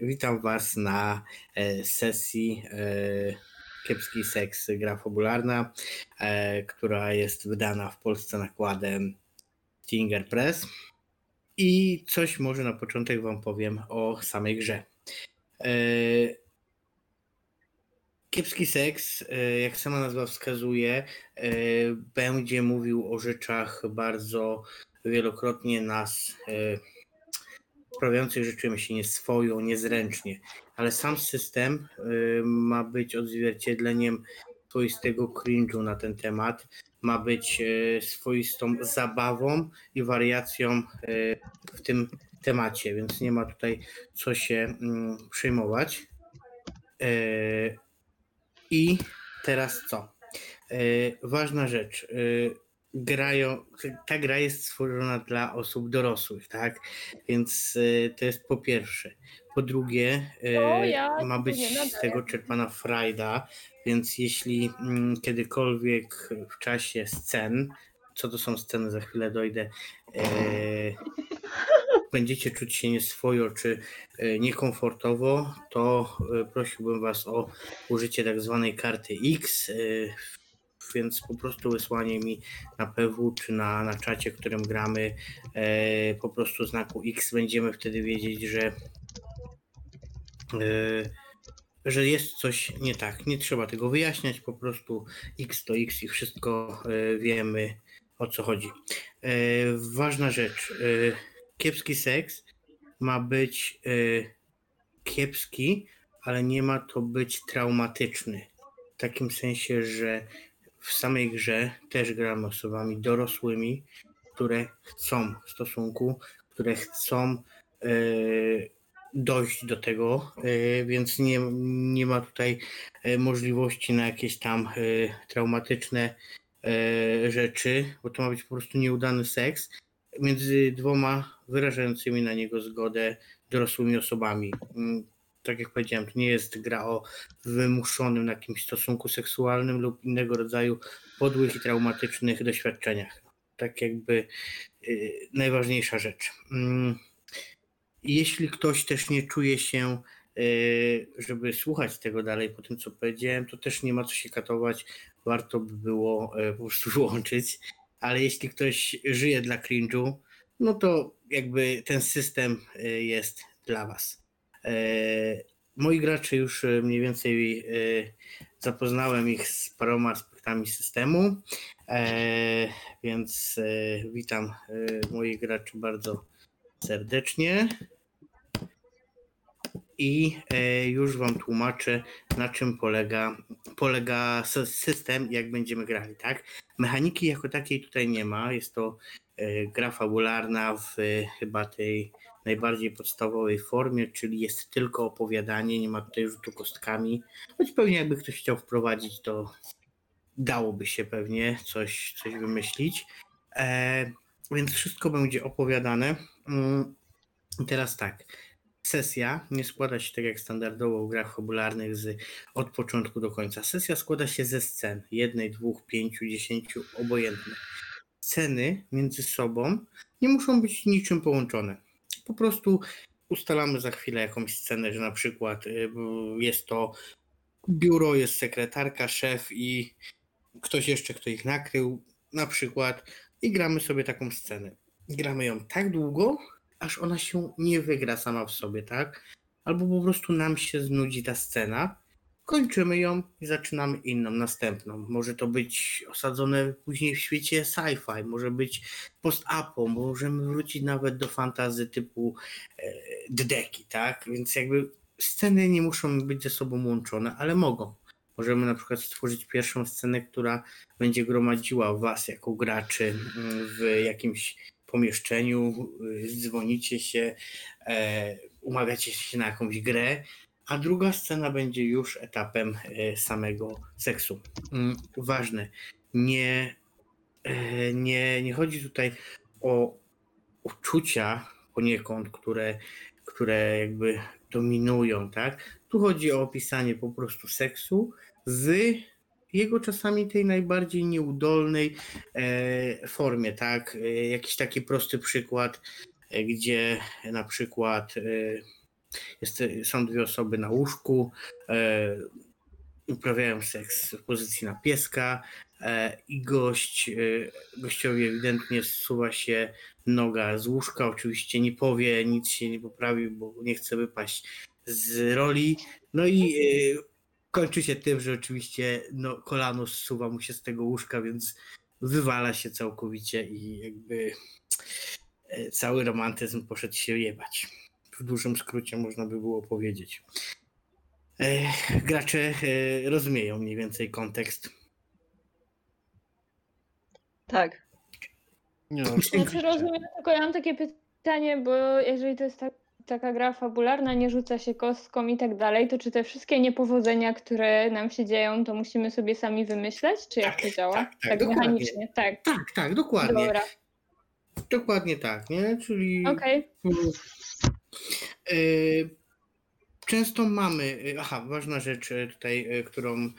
Witam Was na e, sesji e, Kiepski Seks Gra Fabularna, e, która jest wydana w Polsce nakładem Stinger Press. I coś może na początek Wam powiem o samej grze. Kiepski seks, jak sama nazwa wskazuje, będzie mówił o rzeczach bardzo wielokrotnie nas sprawiających, że czujemy się nieswojo, niezręcznie, ale sam system y, ma być odzwierciedleniem swoistego cringe'u na ten temat, ma być y, swoistą zabawą i wariacją y, w tym temacie, więc nie ma tutaj co się mm, przejmować. I teraz co? Ważna rzecz grają, ta gra jest stworzona dla osób dorosłych, tak? Więc y, to jest po pierwsze. Po drugie, y, ja ma być z tego czerpana frajda, więc jeśli mm, kiedykolwiek w czasie scen, co to są sceny, za chwilę dojdę, e, będziecie czuć się nieswojo czy e, niekomfortowo, to e, prosiłbym Was o użycie tak zwanej karty X, więc po prostu wysłanie mi na PW czy na, na czacie, którym gramy, e, po prostu znaku X, będziemy wtedy wiedzieć, że, e, że jest coś nie tak. Nie trzeba tego wyjaśniać, po prostu X to X i wszystko e, wiemy o co chodzi. E, ważna rzecz. E, kiepski seks ma być e, kiepski, ale nie ma to być traumatyczny. W takim sensie, że w samej grze też gramy osobami dorosłymi, które chcą stosunku, które chcą e, dojść do tego, e, więc nie, nie ma tutaj e, możliwości na jakieś tam traumatyczne rzeczy, bo to ma być po prostu nieudany seks między dwoma wyrażającymi na niego zgodę dorosłymi osobami. Tak jak powiedziałem, to nie jest gra o wymuszonym jakimś stosunku seksualnym lub innego rodzaju podłych i traumatycznych doświadczeniach. Tak jakby y, najważniejsza rzecz. Mm, Jeśli ktoś też nie czuje się, y, żeby słuchać tego dalej po tym, co powiedziałem, to też nie ma co się katować. Warto by było y, po prostu wyłączyć. Ale jeśli ktoś żyje dla cringe'u, no to jakby ten system y, jest dla Was. E, Moi gracze już e, mniej więcej e, zapoznałem ich z paroma aspektami systemu, więc witam moich graczy bardzo serdecznie. I już Wam tłumaczę, na czym polega, polega sy- system, jak będziemy grali, tak? Mechaniki jako takiej tutaj nie ma. Jest to gra fabularna w chyba tej najbardziej podstawowej formie, czyli jest tylko opowiadanie, nie ma tutaj rzutu kostkami. Choć pewnie jakby ktoś chciał wprowadzić, to dałoby się pewnie coś, coś wymyślić. E, więc wszystko będzie opowiadane. Mm, I teraz tak. Sesja nie składa się tak jak standardowo w grach fabularnych z od początku do końca. Sesja składa się ze scen. Jednej, dwóch, pięciu, dziesięciu, obojętne. Sceny między sobą nie muszą być niczym połączone. Po prostu ustalamy za chwilę jakąś scenę, że na przykład y, jest to biuro, jest sekretarka, szef i ktoś jeszcze, kto ich nakrył, na przykład, i gramy sobie taką scenę. Gramy ją tak długo, aż ona się nie wygra sama w sobie, tak? Albo po prostu nam się znudzi ta scena, kończymy ją i zaczynamy inną, następną. Może to być osadzone później w świecie sci-fi, może być post-apo, możemy wrócić nawet do fantazy typu e, Ddeki, tak? Więc jakby sceny nie muszą być ze sobą łączone, ale mogą. Możemy na przykład stworzyć pierwszą scenę, która będzie gromadziła was jako graczy mm, w jakimś pomieszczeniu, y, dzwonicie się, e, umawiacie się na jakąś grę, a druga scena będzie już etapem e, samego seksu. Mm, Ważne, nie, e, nie, nie chodzi tutaj o uczucia poniekąd, które, które jakby dominują, tak? Tu chodzi o opisanie po prostu seksu w jego czasami tej najbardziej nieudolnej e, formie, tak? E, jakiś taki prosty przykład, e, gdzie na przykład e, Jest, są dwie osoby na łóżku, e, uprawiają seks w pozycji na pieska e, i gość, e, gościowi ewidentnie zsuwa się noga z łóżka. Oczywiście nie powie, nic się nie poprawi, bo nie chce wypaść z roli. No i e, kończy się tym, że oczywiście no, kolano zsuwa mu się z tego łóżka, więc wywala się całkowicie i jakby e, cały romantyzm poszedł się jebać. W dużym skrócie można by było powiedzieć. Gracze e, rozumieją mniej więcej kontekst. Tak. Nie no, Znaczy rozumiem, tylko ja mam takie pytanie, bo jeżeli to jest tak, taka gra fabularna, nie rzuca się kostką i tak dalej, to czy te wszystkie niepowodzenia, które nam się dzieją, to musimy sobie sami wymyśleć, czy jak Tak, to działa? tak, tak, dokładnie. mechanicznie, tak. Tak, tak, dokładnie. Dobra, Dokładnie tak, nie? Czyli okej. E, często mamy, e, aha, ważna rzecz e, tutaj, którą,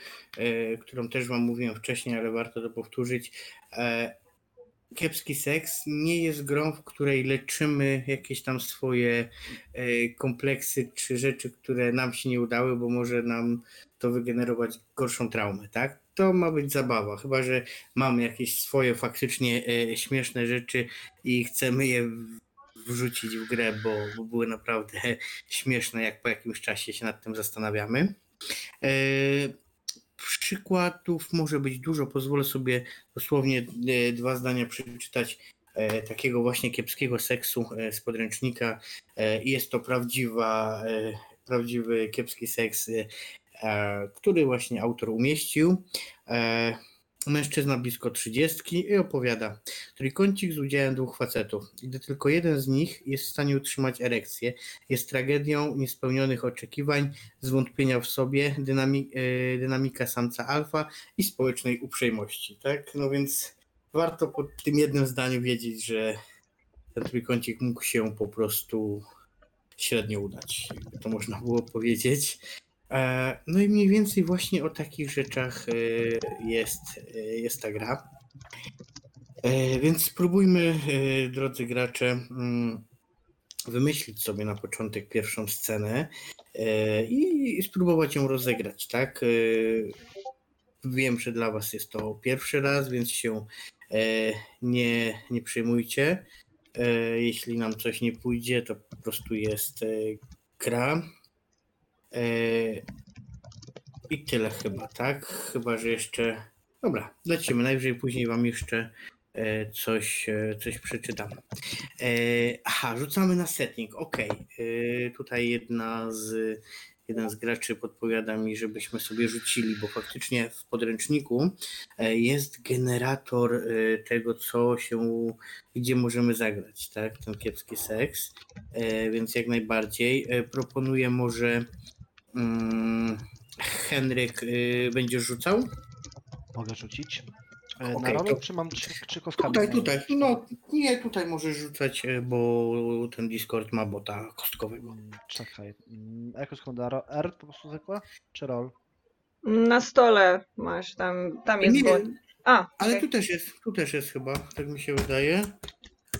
którą też wam mówiłem wcześniej, ale warto to powtórzyć. E, Kiepski seks nie jest grą, w której leczymy jakieś tam swoje e, kompleksy czy rzeczy, które nam się nie udały, bo może nam to wygenerować gorszą traumę, tak? To ma być zabawa, chyba że mamy jakieś swoje faktycznie e, śmieszne rzeczy i chcemy je wrzucić w grę, bo, bo były naprawdę śmieszne, jak po jakimś czasie się nad tym zastanawiamy. E, Przykładów może być dużo. Pozwolę sobie dosłownie e, dwa zdania przeczytać e, takiego właśnie kiepskiego seksu e, z podręcznika. E, Jest to prawdziwa, e, prawdziwy kiepski seks, który właśnie autor umieścił. Mężczyzna blisko trzydziestki i opowiada. Trójkącik z udziałem dwóch facetów. Gdy tylko jeden z nich jest w stanie utrzymać erekcję, jest tragedią niespełnionych oczekiwań, zwątpienia w sobie, dynami, e, dynamika samca alfa i społecznej uprzejmości. Tak? No więc warto po tym jednym zdaniu wiedzieć, że ten trójkącik mógł się po prostu średnio udać, to można było powiedzieć. E, No i mniej więcej właśnie o takich rzeczach e, jest, jest ta gra. E, Więc spróbujmy, e, drodzy gracze, mm, wymyślić sobie na początek pierwszą scenę e, i spróbować ją rozegrać, tak? Wiem, że dla Was jest to pierwszy raz, więc się nie, nie przejmujcie. Jeśli nam coś nie pójdzie, to po prostu jest gra. I tyle chyba, tak? Chyba, że jeszcze. Dobra, lecimy. Najwyżej później Wam jeszcze coś, e, coś przeczytam. E, Aha, rzucamy na setting. Ok. Tutaj jedna z, jeden z graczy podpowiada mi, żebyśmy sobie rzucili, bo faktycznie w podręczniku e, jest generator e, tego, co się, gdzie możemy zagrać, tak? Ten kiepski seks. E, Więc jak najbardziej e, proponuję może. Mm, Henryk, będziesz rzucał? mogę rzucić. E, na rolę, to- czy mam trzy, trzy kostkami? Tutaj, tutaj. No nie, tutaj możesz rzucać, y, bo ten Discord ma bota kostkowego. Mm, Czekaj. mm, Jako skąd R, R po prostu zwykła? Czy roll? Na stole masz, tam, tam jest Nie, bo... A, ale okej. tu też jest, tu też jest chyba, tak mi się wydaje.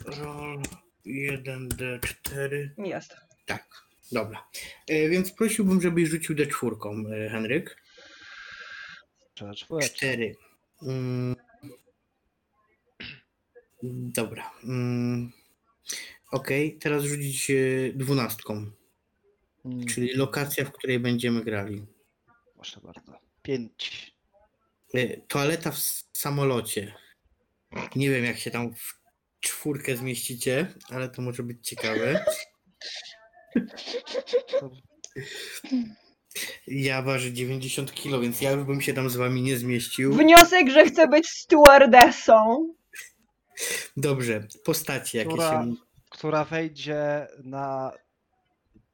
Roll 1D4. Jest. Tak, dobra. Y, Więc prosiłbym, żebyś rzucił D4, y, Henryk. 4. Mm. Dobra. Mm. Okej, teraz rzucić y, dwunastką. Mm, Czyli lokacja, w której będziemy grali. Proszę bardzo. Pięć. Y, Toaleta w samolocie. Nie wiem, jak się tam w czwórkę zmieścicie, ale to może być ciekawe. Ja ważę 90 kg, więc ja już bym się tam z wami nie zmieścił. Wniosek, że chcę być stewardessą. Dobrze, postacie jakie Która- się. która wejdzie na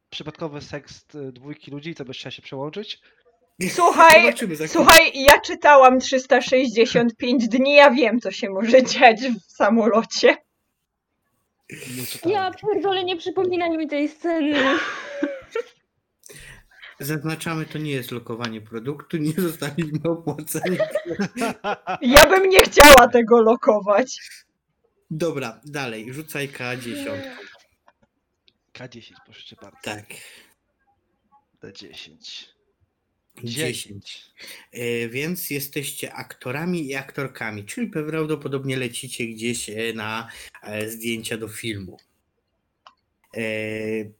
przypadkowy seks y, dwójki ludzi, to byś chciała się przełączyć? Słuchaj, słuchaj, ja czytałam 365 dni, ja wiem, co się może dziać w samolocie. Ja pierdolę, nie przypominaj mi tej sceny. Zaznaczamy, to nie jest lokowanie produktu, nie zostaliśmy opłaceni. Ja bym nie chciała tego lokować. Dobra, dalej, rzucaj K10. K10, proszę cię bardzo. Tak. D10. 10. E, Więc jesteście aktorami i aktorkami, czyli prawdopodobnie lecicie gdzieś e, na e, zdjęcia do filmu. E,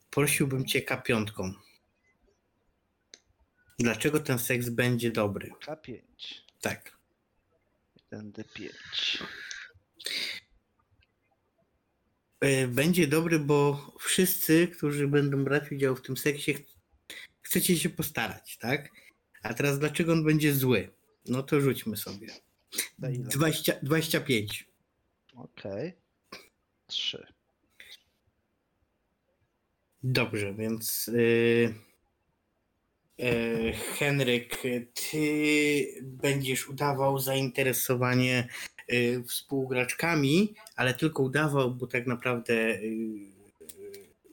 Prosiłbym cię kapiątką. Dlaczego ten seks będzie dobry? K5. Tak. 1D5. E, Będzie dobry, bo wszyscy, którzy będą brać udział w tym seksie, ch- chcecie się postarać, tak? A teraz dlaczego on będzie zły? No to rzućmy sobie. Na ile? 20, 25. Okej. 3. Dobrze, więc yy, yy, Henryk, ty będziesz udawał zainteresowanie współgraczkami, ale tylko udawał, bo tak naprawdę yy,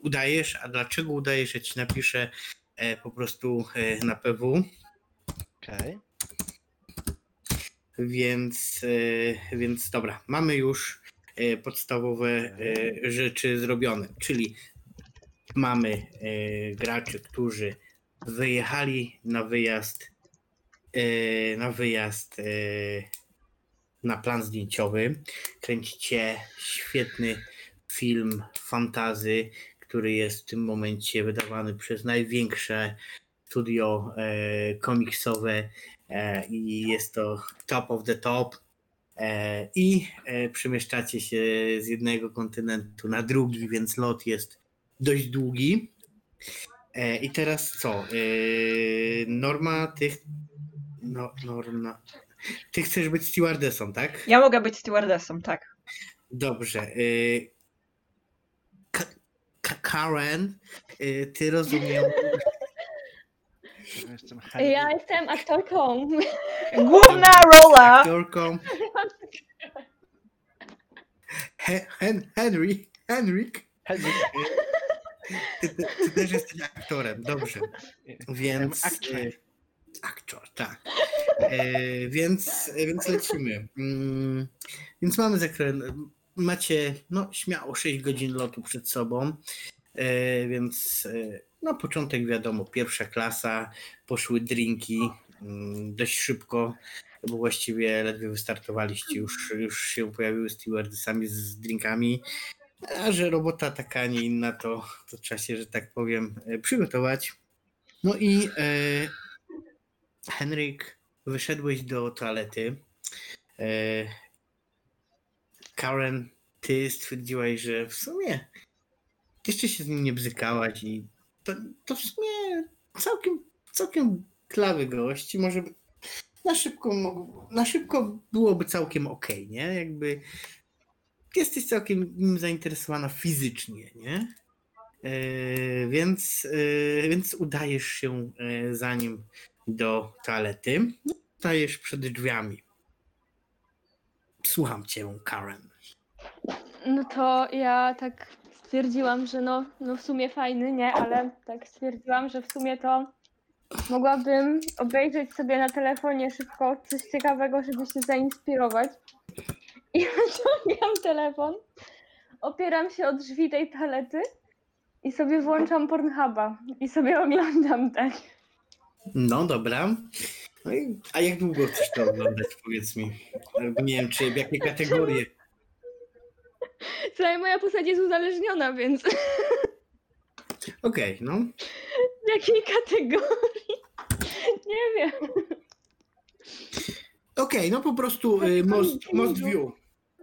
udajesz. A dlaczego udajesz? Ja ci napiszę e, po prostu e, na PW. Okej. Więc, e, więc dobra, mamy już podstawowe rzeczy zrobione, czyli mamy graczy, którzy wyjechali na wyjazd na wyjazd na plan zdjęciowy. Kręcicie świetny film fantazy, który jest w tym momencie wydawany przez największe studio e, komiksowe e, i jest to top of the top. E, I e, przemieszczacie się z jednego kontynentu na drugi, więc lot jest dość długi. E, I teraz co? E, Norma, ty. No, Norma. Ty chcesz być stewardessą, tak? Ja mogę być stewardessą, tak. Dobrze. e, Ka- Ka- Karen, e, ty rozumiem. Ja Jestem Henry. Ja jestem aktorką. Główna rola! aktorką. He- Hen- Henry, Henryk, Henry. ty, ty, ty też jesteś aktorem, dobrze. Więc. Aktor. Aktor, tak. E, więc, więc lecimy. Mm, więc mamy zakręt. Macie no, śmiało 6 godzin lotu przed sobą. E, więc e, na początek wiadomo, pierwsza klasa, poszły drinki mm, dość szybko, bo właściwie ledwie wystartowaliście, już, już się pojawiły stewardessami sami z drinkami. A że robota taka, a nie inna, to, to trzeba się, że tak powiem, e, przygotować. No i e, Henryk, wyszedłeś do toalety. E, Karen, ty stwierdziłaś, że w sumie jeszcze się z nim nie bzykałaś i to, to w sumie całkiem, całkiem klawy gość może na szybko, na szybko byłoby całkiem okej, nie? Jakby jesteś całkiem nim zainteresowana fizycznie, nie? E, więc, e, więc udajesz się e, za nim do toalety. Stajesz przed drzwiami. Słucham cię, Karen. No to ja tak stwierdziłam, że no, no w sumie fajny, nie, ale tak stwierdziłam, że w sumie to mogłabym obejrzeć sobie na telefonie szybko coś ciekawego, żeby się zainspirować. I wyciągam telefon, opieram się o drzwi tej toalety i sobie włączam Pornhuba i sobie oglądam tak. No dobra. No i, a jak długo chcesz to oglądać, powiedz mi? Nie wiem, czy w jakie kategorie. Słuchaj, moja postać jest uzależniona, więc Okej, no. w jakiej kategorii? Nie wiem. Okej, no po prostu y, most, most view.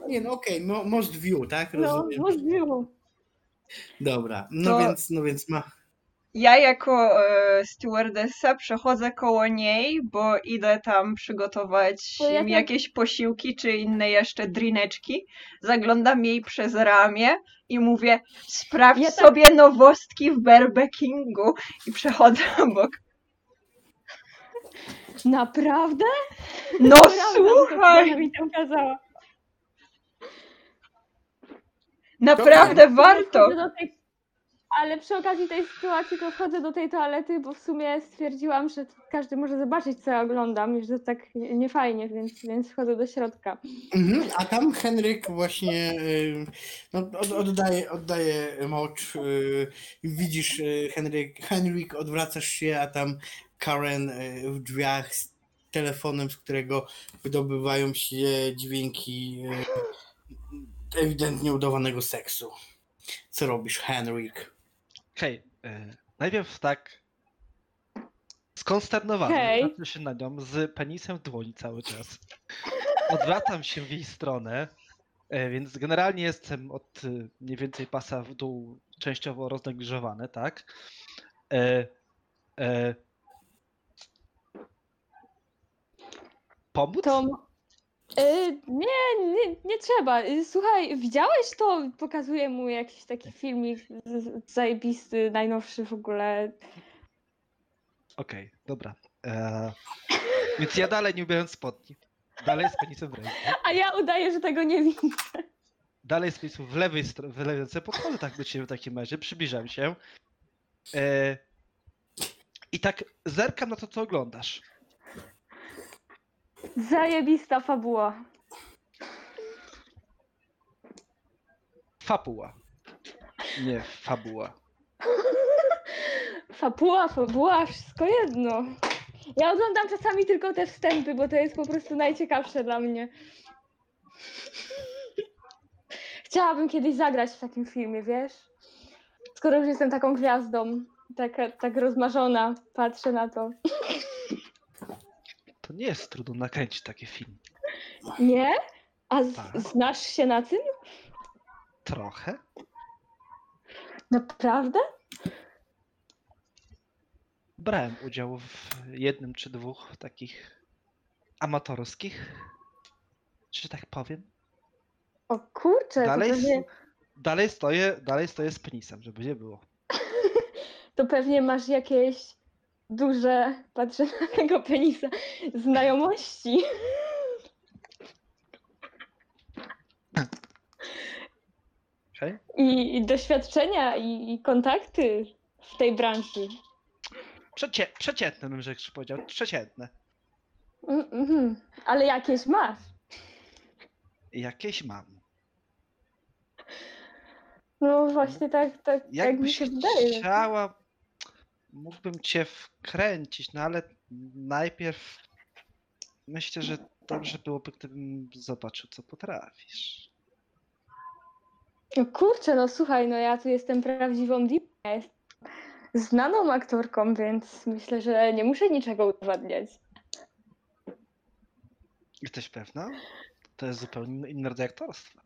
Nie, no okej, mo, most view, tak? No, Rozumiem. możliwe. Dobra, no To- więc, no więc ma. Ja jako e, stewardessa przechodzę koło niej, bo idę tam przygotować To ja im tak- jakieś posiłki czy inne jeszcze drineczki. Zaglądam jej przez ramię i mówię, sprawdź Ja tak- sobie nowostki w Berbekingu i przechodzę obok. Naprawdę? No Naprawdę, to słuchaj, mi tam kazała. naprawdę warto. Wchodzę do tej, Ale przy okazji tej sytuacji to wchodzę do tej toalety, bo w sumie stwierdziłam, że każdy może zobaczyć, co ja oglądam i że to tak niefajnie, więc, więc wchodzę do środka. Mhm, a tam Henryk właśnie y, no, od, oddaje, oddaje mocz. y, Widzisz, y, Henryk, Henryk, odwracasz się, a tam Karen w drzwiach z telefonem, z którego wydobywają się dźwięki ewidentnie udawanego seksu. Co robisz, Henryk? Okej, e, najpierw tak skonsternowany, patrzę się na nią z penisem w dłoni cały czas. Odwracam się w jej stronę, e, więc generalnie jestem od e, mniej więcej pasa w dół częściowo roznegliżowany, tak? E, e, pomóc? To. Y, nie, nie, nie trzeba. Y, Słuchaj, widziałeś to? Pokazuję mu jakiś taki filmik z- z- zajebisty, najnowszy w ogóle. Okej, dobra. E, więc ja dalej nie ubieram spodni. Dalej z penisem w ręku. A ja udaję, że tego nie widzę. Dalej z penisem w lewej stronie, w lewej ręce. Podchodzę tak do ciebie w takim razie, przybliżam się. E, I tak zerkam na to, co oglądasz. Zajebista fabuła. Fabuła. Nie, fabuła. Fabuła, fabuła, wszystko jedno. Ja oglądam czasami tylko te wstępy, bo to jest po prostu najciekawsze dla mnie. Chciałabym kiedyś zagrać w takim filmie, wiesz? Skoro już jestem taką gwiazdą, taka, tak rozmarzona, patrzę na to. To nie jest trudno nakręcić taki film. Nie? A z- Tak. znasz się na tym? Trochę. Naprawdę? Brałem udział w jednym czy dwóch takich amatorskich, że tak powiem. O kurczę, to Dalej, pewnie, dalej, stoję, dalej stoję z penisem, żeby nie było. to pewnie masz jakieś duże, patrzę na tego penisa, znajomości. I, i doświadczenia, i, i kontakty w tej branży. Przecie, przeciętne bym rzecz powiedział. Przeciętne. Mm, mhm. Ale jakieś masz. Jakieś mam. No właśnie tak, tak, tak mi Jakbyś się wydaje. chciała, mógłbym cię wkręcić, no ale najpierw myślę, że dobrze byłoby, gdybym zobaczył, co potrafisz. No kurczę, no słuchaj, no ja tu jestem prawdziwą jestem znaną aktorką, więc myślę, że nie muszę niczego udowadniać. Jesteś pewna? To jest zupełnie inny rodzaj aktorstwa.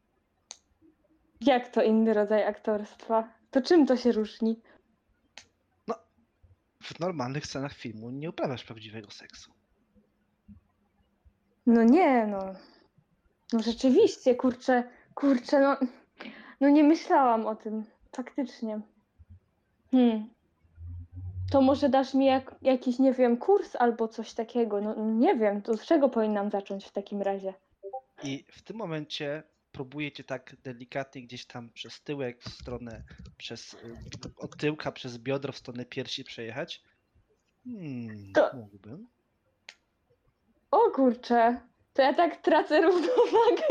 Jak to inny rodzaj aktorstwa? To czym to się różni? W normalnych scenach filmu nie uprawiasz prawdziwego seksu. No nie, no. No rzeczywiście, kurczę, kurczę, no. No nie myślałam o tym, faktycznie. Hmm. To może dasz mi jak, jakiś, nie wiem, kurs albo coś takiego. No nie wiem, to z czego powinnam zacząć w takim razie? I w tym momencie próbuję cię tak delikatnie gdzieś tam przez tyłek w stronę, przez y, od tyłka, przez biodro w stronę piersi przejechać. Hmm, To- mógłbym. O kurczę, to ja tak tracę równowagę.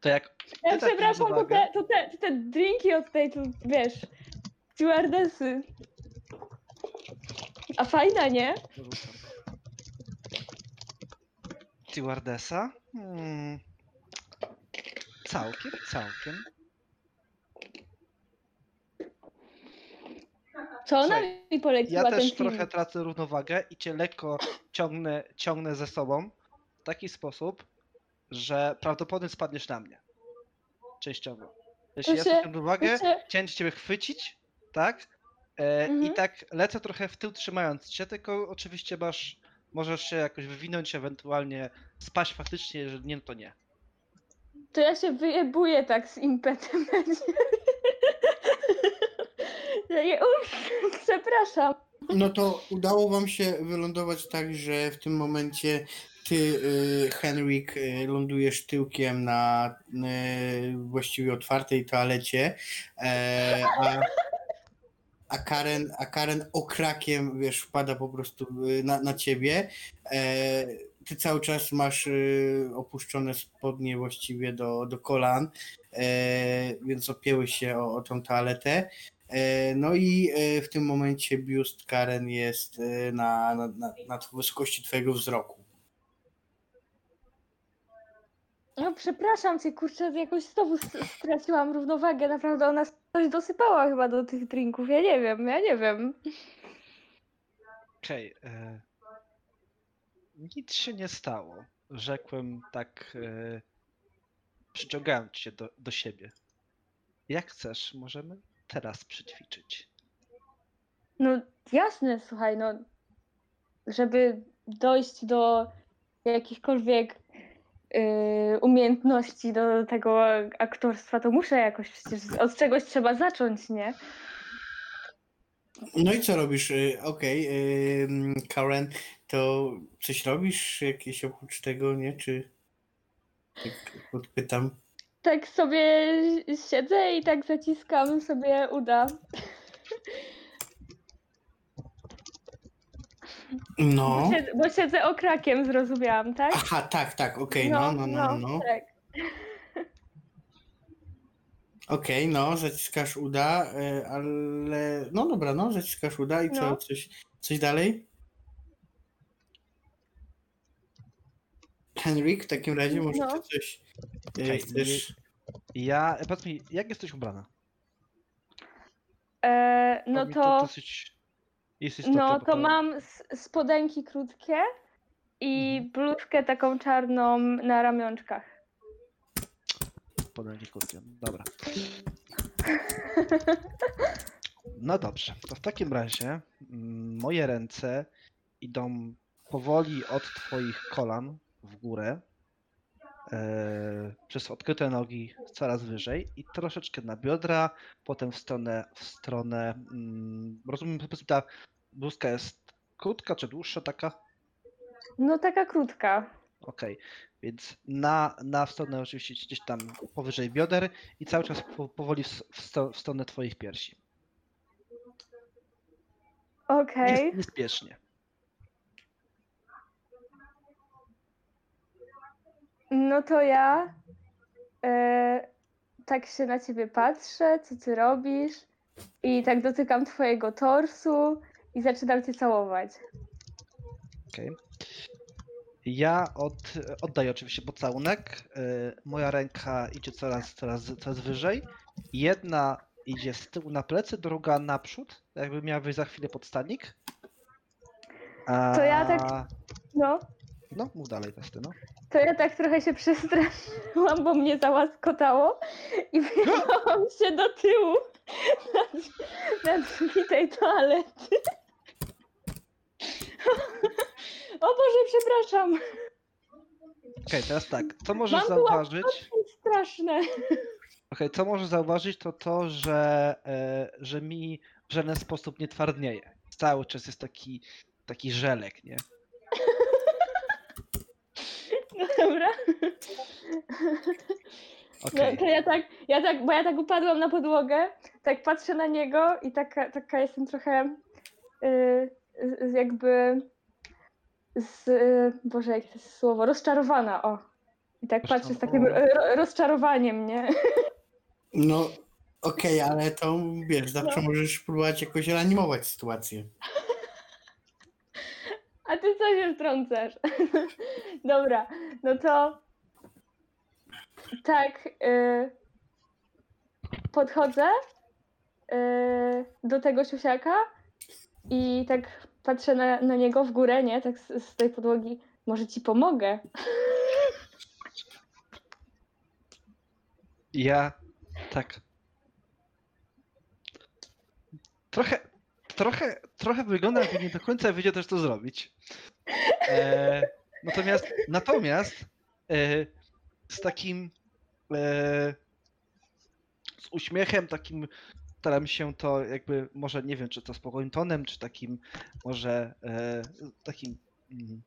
To jak Ja tak przepraszam, to te, to, te, to te drinki od tej, tu, wiesz, stewardesy. A fajna, nie? Rzucam. Stewardessa? Hmm. Całkiem, całkiem. Co ona Słuchaj, mi poleciła Ja ten też film? trochę tracę równowagę i cię lekko ciągnę, ciągnę ze sobą w taki sposób, że prawdopodobnie spadniesz na mnie. Częściowo. Jeśli To ja zwrócę równowagę, to się- chciałem ciebie chwycić, tak? E, I Mhm. tak lecę trochę w tył trzymając cię, tylko oczywiście masz, możesz się jakoś wywinąć, ewentualnie spaść faktycznie, jeżeli nie, no to nie. To ja się wyjebuję tak z impetem Uff, przepraszam. No to udało wam się wylądować tak, że w tym momencie ty, y, Henryk, y, lądujesz tyłkiem na y, właściwie otwartej toalecie, e, a, a, Karen, a Karen okrakiem, wiesz, wpada po prostu y, na, na ciebie. E, ty cały czas masz y, opuszczone spodnie właściwie do, do kolan, e, więc opięły się o, o tą toaletę. E, No i e, w tym momencie biust Karen jest e, na, na, na, na wysokości twojego wzroku. No przepraszam cię, kurczę, jakoś znowu straciłam równowagę. Naprawdę ona coś dosypała chyba do tych drinków. Ja nie wiem, ja nie wiem. Okej. e, nic się nie stało. Rzekłem tak, e, przyciągając cię do, do siebie. Jak chcesz, możemy teraz przyćwiczyć. No jasne, słuchaj, no żeby dojść do jakichkolwiek umiejętności do tego aktorstwa, to muszę jakoś przecież od czegoś trzeba zacząć, nie? No i co robisz? Y, Okej, y, mm, Karen, to coś robisz jakieś oprócz tego, nie? Czy tak podpytam? Tak sobie siedzę i tak zaciskam sobie uda. No. Bo, siedzę, bo siedzę okrakiem, zrozumiałam, tak? Aha, tak, tak, okej, no, no, no, no. Tak. Okej, no, zaciskasz uda, y, ale no dobra, no, zaciskasz uda i co, No. coś, coś dalej? Henryk, w takim razie może No. ty coś y, Okej, chcesz... Ja, powiedz mi, jak jesteś ubrana? E, no Bo mi to, dosyć jest istotne, no to mam spodenki krótkie i Mhm. bluzkę taką czarną na ramionczkach. Spodenki krótkie. Dobra. No dobrze, to w takim razie mm, moje ręce idą powoli od twoich kolan w górę, e, przez odkryte nogi coraz wyżej i troszeczkę na biodra, potem w stronę, w stronę, mm, rozumiem, po prostu ta bluzka jest krótka czy dłuższa taka? No taka krótka. Okej, więc na, na stronę oczywiście gdzieś tam powyżej bioder i cały czas po, powoli w, sto, w stronę twoich piersi. Okej. Nie, niespiesznie. No to ja e, tak się na ciebie patrzę, co ty robisz i tak dotykam twojego torsu i zaczynam cię całować. Okej. Ja od, oddaję oczywiście pocałunek. y, Moja ręka idzie coraz, coraz, coraz wyżej. Jedna idzie z tyłu na plecy, druga naprzód, jakby miała wyjść za chwilę pod stanik. A... To ja tak- No, No, mów dalej, testy, no. to ja tak trochę się przestraszyłam, bo mnie załaskotało i wyjechałam się do tyłu na, na drzwi tej toalety. O Boże, przepraszam. Okej, teraz tak. Co możesz Mam zauważyć? Straszne. Okej, co możesz zauważyć, to to, że, e, że mi w żaden sposób nie twardnieje. Cały czas jest taki, taki żelek, nie? No dobra. Okej. No, to ja tak, ja tak, bo ja tak upadłam na podłogę, tak patrzę na niego i taka, taka jestem trochę y, z- jakby z, Boże, jakie to jest słowo, rozczarowana, o. I tak patrzę z takim ro, rozczarowaniem, nie? No, okej, ale to wiesz, zawsze No. możesz próbować jakoś reanimować sytuację. A ty co się wtrącasz? Dobra, no to tak y, podchodzę y, do tego siusiaka i tak patrzę na, na niego w górę, nie? Tak z, z tej podłogi. Może ci pomogę? Ja tak. Trochę, trochę, trochę wygląda, jakby nie do końca wiedział też co zrobić. E, natomiast, natomiast e, z takim e, z uśmiechem takim staram się to jakby, może nie wiem, czy to spokojnym tonem, czy takim może e, takim mm,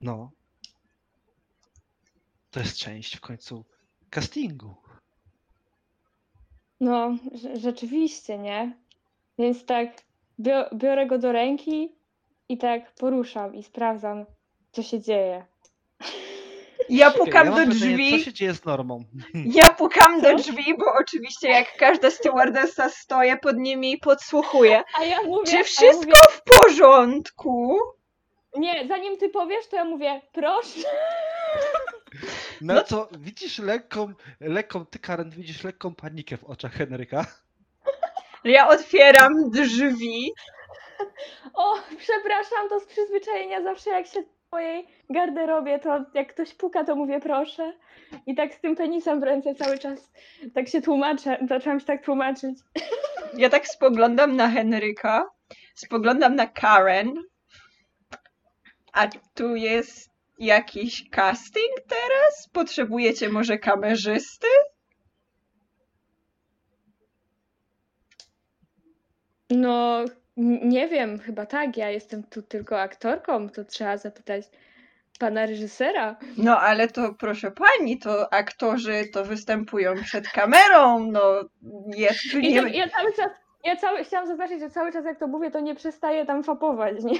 no, to jest część w końcu castingu. No, rze- rzeczywiście, nie? Więc tak bio- biorę go do ręki i tak poruszam i sprawdzam, co się dzieje. Ja pukam ja do mam pytanie, drzwi. Co się dzieje z normą? Ja pukam do drzwi, bo oczywiście jak każda stewardessa stoję pod nimi i podsłuchuję. A ja mówię, Czy ja wszystko mówię, w porządku? nie, zanim ty powiesz, to ja mówię, proszę. No co, widzisz lekką, lekką, ty Karen, widzisz lekką panikę w oczach Henryka? Ja otwieram drzwi. O, przepraszam, to z przyzwyczajenia zawsze jak się mojej garderobie, to jak ktoś puka, to mówię proszę. I tak z tym penisem w ręce cały czas tak się tłumaczę, zaczęłam się tak tłumaczyć. Ja tak spoglądam na Henryka, spoglądam na Karen. A tu jest jakiś casting teraz? Potrzebujecie może kamerzysty? No, n- nie wiem, chyba tak, ja jestem tu tylko aktorką, to trzeba zapytać pana reżysera. No ale to proszę pani, to aktorzy to występują przed kamerą, no jest I nie... ja cały czas, ja cały, chciałam zaznaczyć, że cały czas jak to mówię, to nie przestaję tam fapować, nie?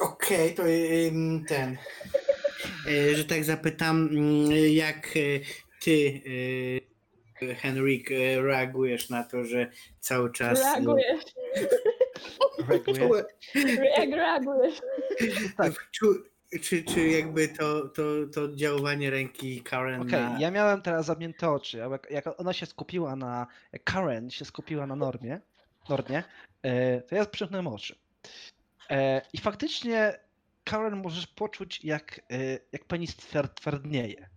Okej, to ym, ten. y, że tak zapytam, mm, jak y, ty, y, Henryk, y, reagujesz na to, że cały czas. y, Reagujesz, Reaguje. jak reagujesz. Tak. Czy, czy, czy jakby to, to, to oddziaływanie ręki Karen Okej, na... ja miałem teraz zamknięte oczy. Jak, ona się skupiła na. Karen się skupiła na normie, normie, e, to ja przymknąłem oczy. E, I faktycznie Karen możesz poczuć, jak, e, jak penis twardnieje.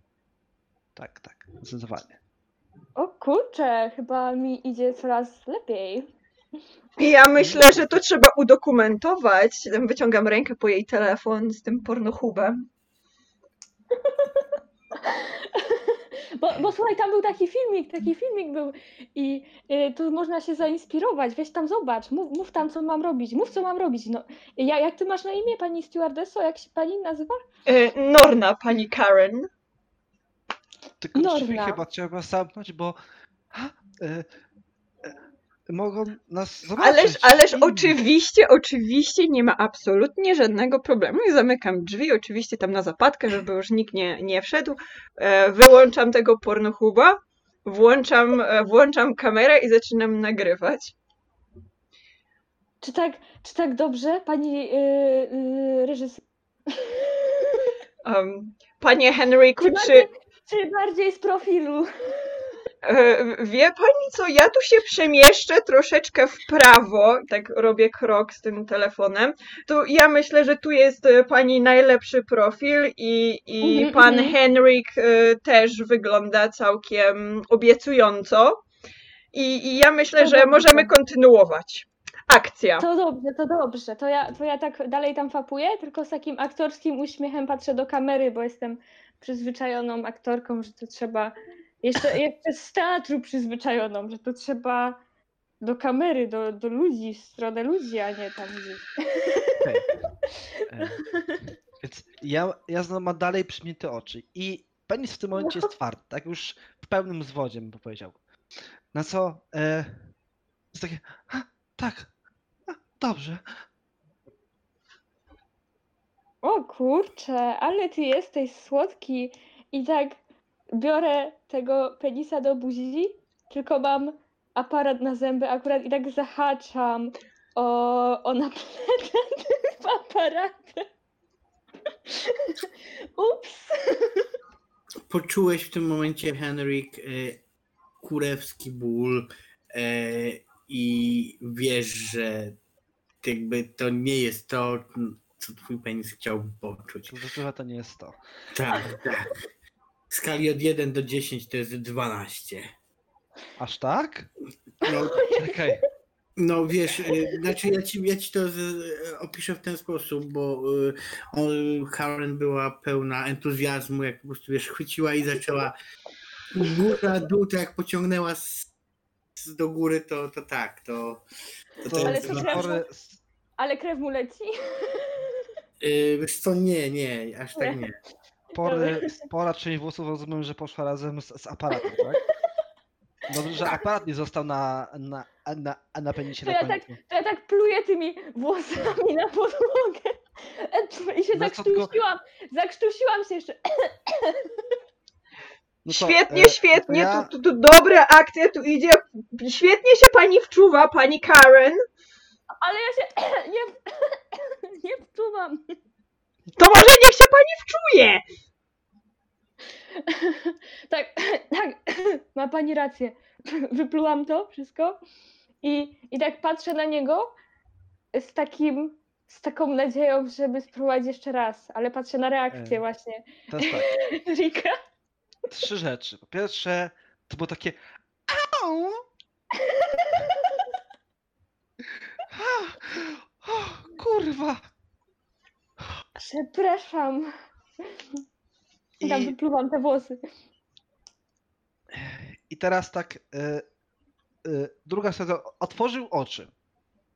Tak, tak, zdecydowanie. O kurczę, chyba mi idzie coraz lepiej. I ja myślę, że to trzeba udokumentować. Wyciągam rękę po jej telefon z tym pornohubem. Bo, bo słuchaj, tam był taki filmik, taki filmik był i y, tu można się zainspirować, weź tam zobacz, mów, mów tam co mam robić, mów co mam robić. No, ja, jak ty masz na imię, pani stewardesso, jak się pani nazywa? E, Norna, pani Karen. Tylko drzwi chyba trzeba zamknąć, bo. Ha, e, e, mogą nas zobaczyć. Ależ, ależ inni. oczywiście, oczywiście nie ma absolutnie żadnego problemu. I zamykam drzwi, oczywiście tam na zapadkę, żeby już nikt nie, nie wszedł. E, Wyłączam tego pornohuba, włączam, e, włączam kamerę i zaczynam nagrywać. Czy tak, czy tak dobrze, pani y, y, reżyser? Um, panie Henryku, Czy czy czy bardziej z profilu? e, wie pani co, ja tu się przemieszczę troszeczkę w prawo, tak robię krok z tym telefonem, to ja myślę, że tu jest e, pani najlepszy profil i, i Mhm, pan mhm. Henryk e, też wygląda całkiem obiecująco i, i ja myślę, To że dobrze. możemy kontynuować. Akcja. To dobrze, to dobrze. To ja, to ja tak dalej tam fapuję, tylko z takim aktorskim uśmiechem patrzę do kamery, bo jestem przyzwyczajoną aktorką, że to trzeba. Jeszcze, jeszcze z teatru przyzwyczajoną, że to trzeba do kamery, do, do ludzi, w stronę ludzi, a nie tam gdzieś. Okej. E, Więc ja, ja znowu mam dalej przymknięte oczy i penis w tym momencie jest twardy, tak już w pełnym zwodzie bym powiedział. Na co e, jest takie, "A, tak, a, dobrze. O kurczę, ale ty jesteś słodki. I tak biorę tego penisa do buzi, tylko mam aparat na zęby akurat i tak zahaczam o, o napletę tym aparatem. Ups. Poczułeś w tym momencie, Henryk, e, kurewski ból e, i wiesz, że jakby to nie jest to, co twój penis chciałby poczuć. Zdecydowanie to nie jest to. Tak, tak. W skali od 1 do 10 to jest 12. Aż tak? No, Czekaj. no wiesz, y, znaczy ja ci, ja ci to z, opiszę w ten sposób, bo y, on, Karen była pełna entuzjazmu, jak po prostu wiesz, chwyciła i zaczęła góra, dół, to jak pociągnęła z, z do góry, to, to tak, to, to, To, Ale to prawda. pory, Ale krew mu leci? Yy, wiesz co, nie, nie, aż tak nie. Pory, spora część włosów rozumiem, że poszła razem z, z aparatem, tak? Dobrze, że aparat nie został na, na, na, na penisie To na ja tak-. To ja tak pluję tymi włosami na podłogę. I się No co tylko- zakrztusiłam. Zakrztusiłam się jeszcze. No to, Świetnie, e, świetnie, ja- tu, tu, tu dobra akcja, tu idzie. Świetnie się pani wczuwa, pani Karen. Ale ja się nie, nie wczuwam. To może niech się pani wczuje. Tak, tak, ma pani rację. Wyplułam to wszystko i, i tak patrzę na niego z takim, z taką nadzieją, żeby spróbować jeszcze raz, ale patrzę na reakcję E. właśnie Teraz tak, Rika. trzy rzeczy. Po pierwsze, to było takie Au! O, kurwa! Przepraszam. I tam wypluwam te włosy. I teraz tak, y, y, druga strona, otworzył oczy.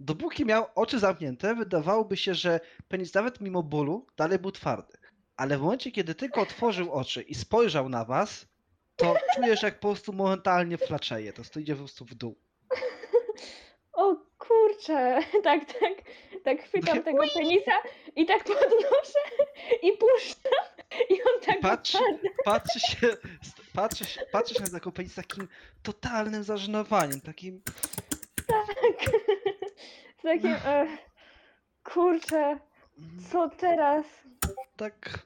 Dopóki miał oczy zamknięte, wydawałoby się, że penis nawet mimo bólu dalej był twardy. Ale w momencie, kiedy tylko otworzył oczy i spojrzał na was, to czujesz, jak po prostu momentalnie flaczeje. To idzie po prostu w dół. O kurczę, tak, tak, tak chwytam tego penisa i tak podnoszę i puszczam i on tak Patrzy, patrzy się, patrzy, się- patrzysz na taką penis z takim totalnym zażenowaniem, takim Tak. Z takim, e, kurczę, co teraz? tak...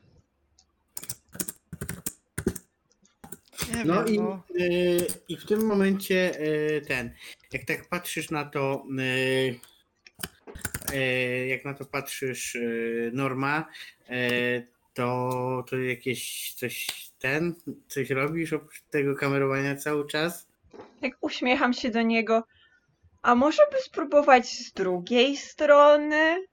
Nie No wiem, i, no. yy, i w tym momencie yy, ten, jak tak patrzysz na to, yy, jak na to patrzysz Norma, to, to jakieś coś ten, coś robisz oprócz tego kamerowania cały czas? Tak uśmiecham się do niego. A może by spróbować z drugiej strony?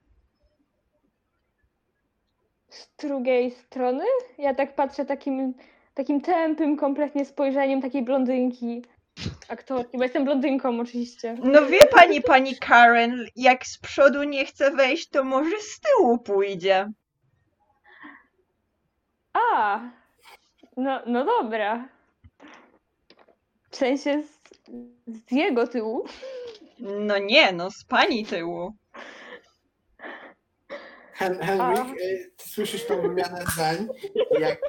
Z drugiej strony? Ja tak patrzę takim, takim tępym kompletnie spojrzeniem takiej blondynki, aktorki, bo jestem blondynką oczywiście. No wie pani, pani Karen, jak z przodu nie chce wejść, to może z tyłu pójdzie. A, no, no dobra. W sensie z, z jego tyłu. No nie, no z pani tyłu. Hen- Henryk, yy, ty słyszysz tą wymianę zdań? Jak,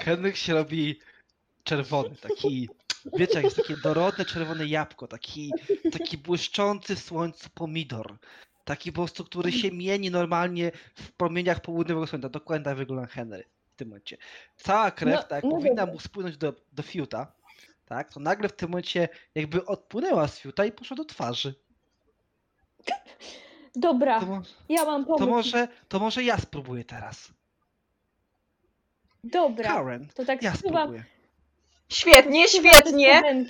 Henryk się robi czerwony, taki, wiecie, jak jest takie dorodne czerwone jabłko, taki, taki błyszczący w słońcu pomidor. Taki po prostu, który się mieni normalnie w promieniach południowego słońca. Dokładnie tak wygląda Henry w tym momencie. Cała krew, No, tak, no powinna mu spłynąć do, do fiuta, tak, to nagle w tym momencie jakby odpłynęła z fiuta i poszła do twarzy. Dobra, To, ja mam pomysł. to, może, to może ja spróbuję teraz. Dobra, Karen, to tak ja spróbuję. Świetnie, świetnie.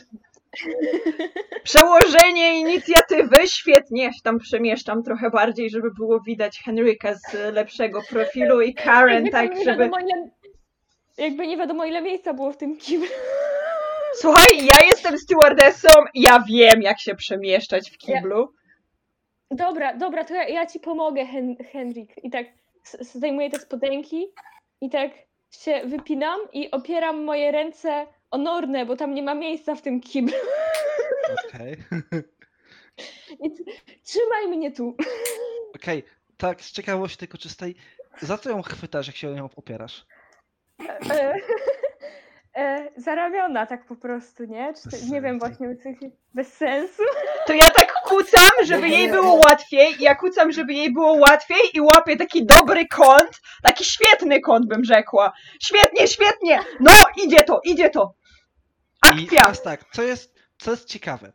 Przełożenie inicjatywy, świetnie. Ja się tam przemieszczam trochę bardziej, żeby było widać Henryka z lepszego profilu i Karen, Jakby tak, nie żeby... jakby nie wiadomo ile miejsca było w tym kiblu. Słuchaj, ja jestem stewardessą, ja wiem, jak się przemieszczać w kiblu. Dobra, dobra, to ja, ja ci pomogę, Hen Henryk. I tak s- zdejmuję te spodenki i tak się wypinam i opieram moje ręce o Nornę, bo tam nie ma miejsca w tym kiblu. Okej. T- trzymaj mnie tu. Okej, tak, z ciekawości tylko czystej, za co ją chwytasz, jak się o nią opierasz? E, zarabiona tak po prostu, nie? Czy, nie wiem właśnie, bez sensu. To ja tak kucam, żeby jej było łatwiej, ja kucam, żeby jej było łatwiej i łapię taki dobry kąt, taki świetny kąt bym rzekła. Świetnie, świetnie! No, idzie to, idzie to! I Akcja! teraz tak, co jest, co jest ciekawe.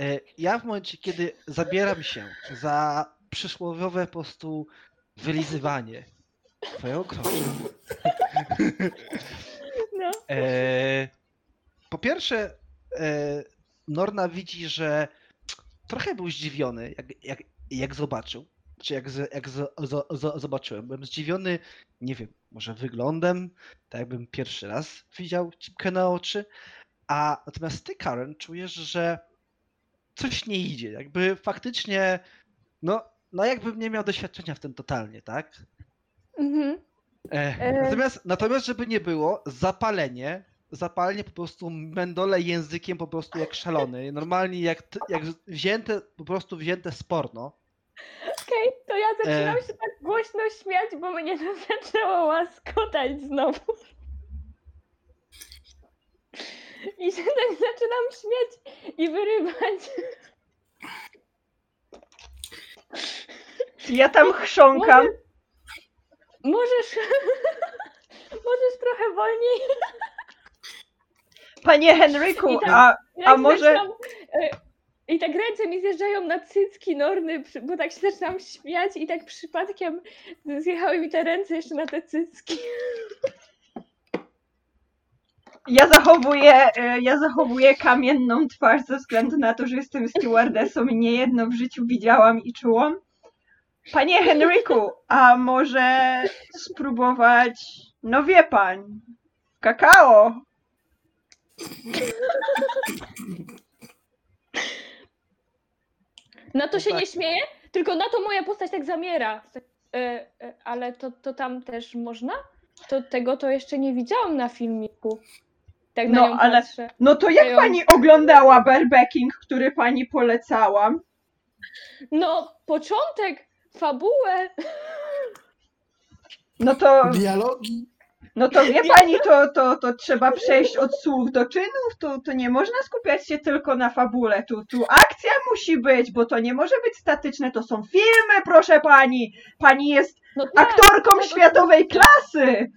e, Ja w momencie, kiedy zabieram się za przysłowiowe po prostu wylizywanie twojego kroczu, No. e, po pierwsze e, Norna widzi, że trochę był zdziwiony, jak, jak, jak zobaczył, czy jak, z, jak z, z, zobaczyłem. Byłem zdziwiony, nie wiem, może wyglądem, tak jakbym pierwszy raz widział cipkę na oczy, a natomiast ty, Karen, czujesz, że coś nie idzie. Jakby faktycznie No, no jakbym nie miał doświadczenia w tym totalnie, tak? Mhm. E. Natomiast, natomiast, żeby nie było, zapalenie, zapalenie po prostu mendole językiem po prostu jak szalony. Normalnie jak, jak wzięte, po prostu wzięte z porno. Okej, to ja zaczynam E. się tak głośno śmiać, bo mnie to zaczęło łaskotać znowu. I się tak zaczynam śmiać i wyrywać. Ja tam chrząkam. Możesz. Możesz trochę wolniej. Panie Henryku, tak- a, A może- zaczynam, e, I tak ręce mi zjeżdżają na cycki norny, bo tak się zaczynam śmiać i tak przypadkiem zjechały mi te ręce jeszcze na te cycki. ja zachowuję, e, ja zachowuję kamienną twarz ze względu na to, że jestem stewardessą i niejedno w życiu widziałam i czułam. Panie Henryku, a może spróbować, no wie pan, kakao? Na to No się tak. nie śmieję, tylko na to moja postać tak zamiera. E, e, ale to, to tam też można? To tego to jeszcze nie widziałam na filmiku. Tak na No, nią ale- patrzę. No to jak pani oglądała barebacking, który pani polecałam? No, początek, fabułę. No to, Dialogi. no to wie pani, to, to, to trzeba przejść od słów do czynów, to, to nie można skupiać się tylko na fabule, tu, tu akcja musi być, bo to nie może być statyczne, to są filmy, proszę pani, pani jest No tak, aktorką tego- światowej klasy!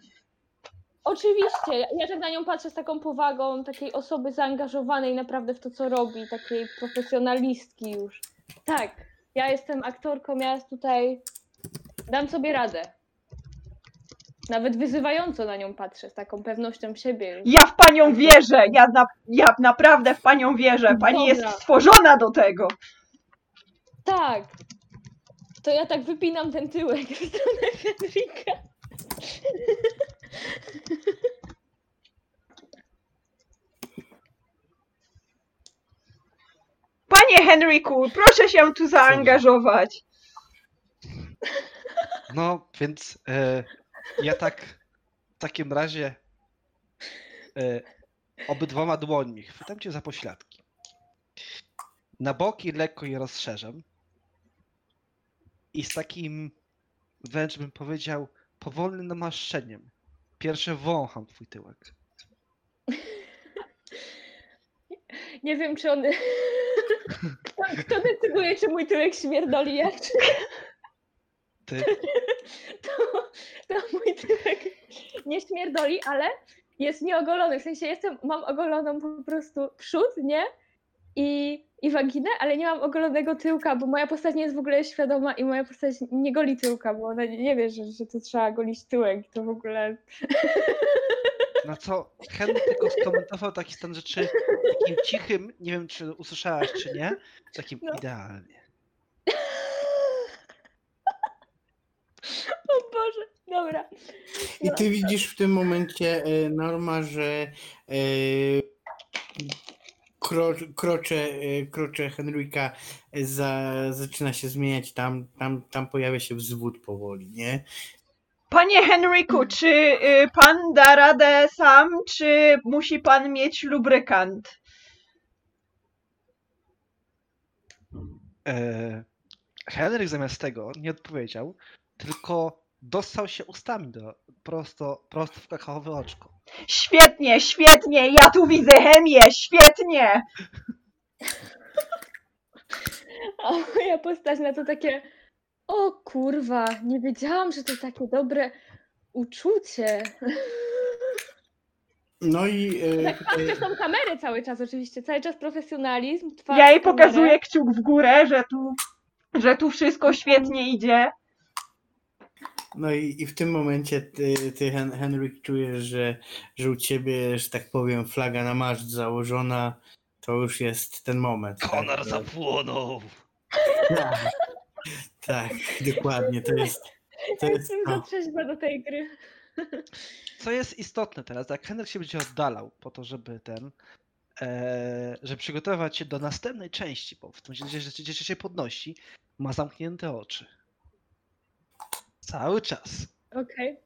Oczywiście, ja, ja tak na nią patrzę z taką powagą takiej osoby zaangażowanej naprawdę w to, co robi, takiej profesjonalistki już. Tak, ja jestem aktorką, ja tutaj dam sobie radę. Nawet wyzywająco na nią patrzę, z taką pewnością siebie. Ja w panią wierzę, ja, na, ja naprawdę w panią wierzę, pani Dobra. jest stworzona do tego. Tak. To ja tak wypinam ten tyłek w stronę Henryka. Panie Henryku, proszę się tu zaangażować. No, więc e, ja tak w takim razie e, obydwoma dłońmi chwytam cię za pośladki. Na boki lekko je rozszerzam. I z takim wręcz bym powiedział powolnym namaszczeniem. Pierwsze wącham twój tyłek. Nie wiem, czy on... Kto, kto decyduje, czy mój tyłek śmierdoli jak czy Ty, to, to mój tyłek nie śmierdoli, ale jest nieogolony. W sensie jestem, mam ogoloną po prostu przód, nie? I, I waginę, ale nie mam ogolonego tyłka, bo moja postać nie jest w ogóle świadoma i moja postać nie goli tyłka, bo ona nie, wie, że, że to trzeba golić tyłek. To w ogóle. na co Henry tylko skomentował taki stan rzeczy takim cichym, nie wiem czy usłyszałaś czy nie, takim No. idealnie. O Boże, dobra. I No. ty widzisz w tym momencie, e, Norma, że e, kro, krocze, e, krocze Henryka za, zaczyna się zmieniać, tam, tam, tam pojawia się wzwód powoli, nie? Panie Henryku, czy y, pan da radę sam, czy musi pan mieć lubrykant? E, Henryk zamiast tego nie odpowiedział, tylko dostał się ustami do, prosto, prosto w kakaowe oczko. Świetnie, świetnie, ja tu widzę chemię, świetnie! A moja postać na to takie. O kurwa, nie wiedziałam, że to takie dobre uczucie. No i e, Tak patrzę w tą kamerę cały czas, oczywiście. Cały czas profesjonalizm. Twarz Ja jej kamerę. pokazuję kciuk w górę, że tu, że tu wszystko świetnie idzie. no i, i w tym momencie ty, ty Hen, Henryk czujesz, że, że u ciebie, że tak powiem, flaga na maszt założona, to już jest ten moment. Konar tak, zapłonął! tak, tak, dokładnie, to jest to Ja jest Jestem do tej gry. Co jest istotne teraz, jak Henryk się będzie oddalał po to, żeby ten, e, że przygotować się do następnej części, bo w tym momencie, że że się podnosi, ma zamknięte oczy. Cały czas. Okej.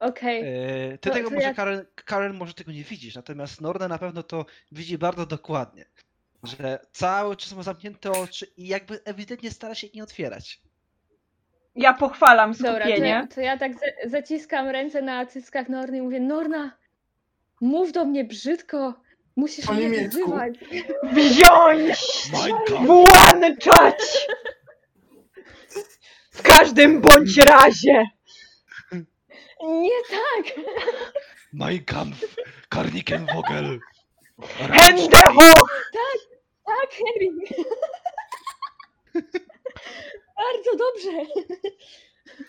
Okej. E, ty To- tego to może, ja- Karen, Karen, może tego nie widzisz, natomiast Norna na pewno to widzi bardzo dokładnie. Że cały czas ma zamknięte oczy i jakby ewidentnie stara się ich nie otwierać. Ja pochwalam Dobra, to skupienie. ja, to ja tak za, zaciskam ręce na cyckach Norny i mówię, Norna, mów do mnie brzydko, musisz Po mnie niemiecku. wyzywać. Wziąć! Włączać! W każdym bądź razie! Nie tak! Mein Kampf! Karniken Vogel! Hände hoch! Tak, Henry! Bardzo dobrze!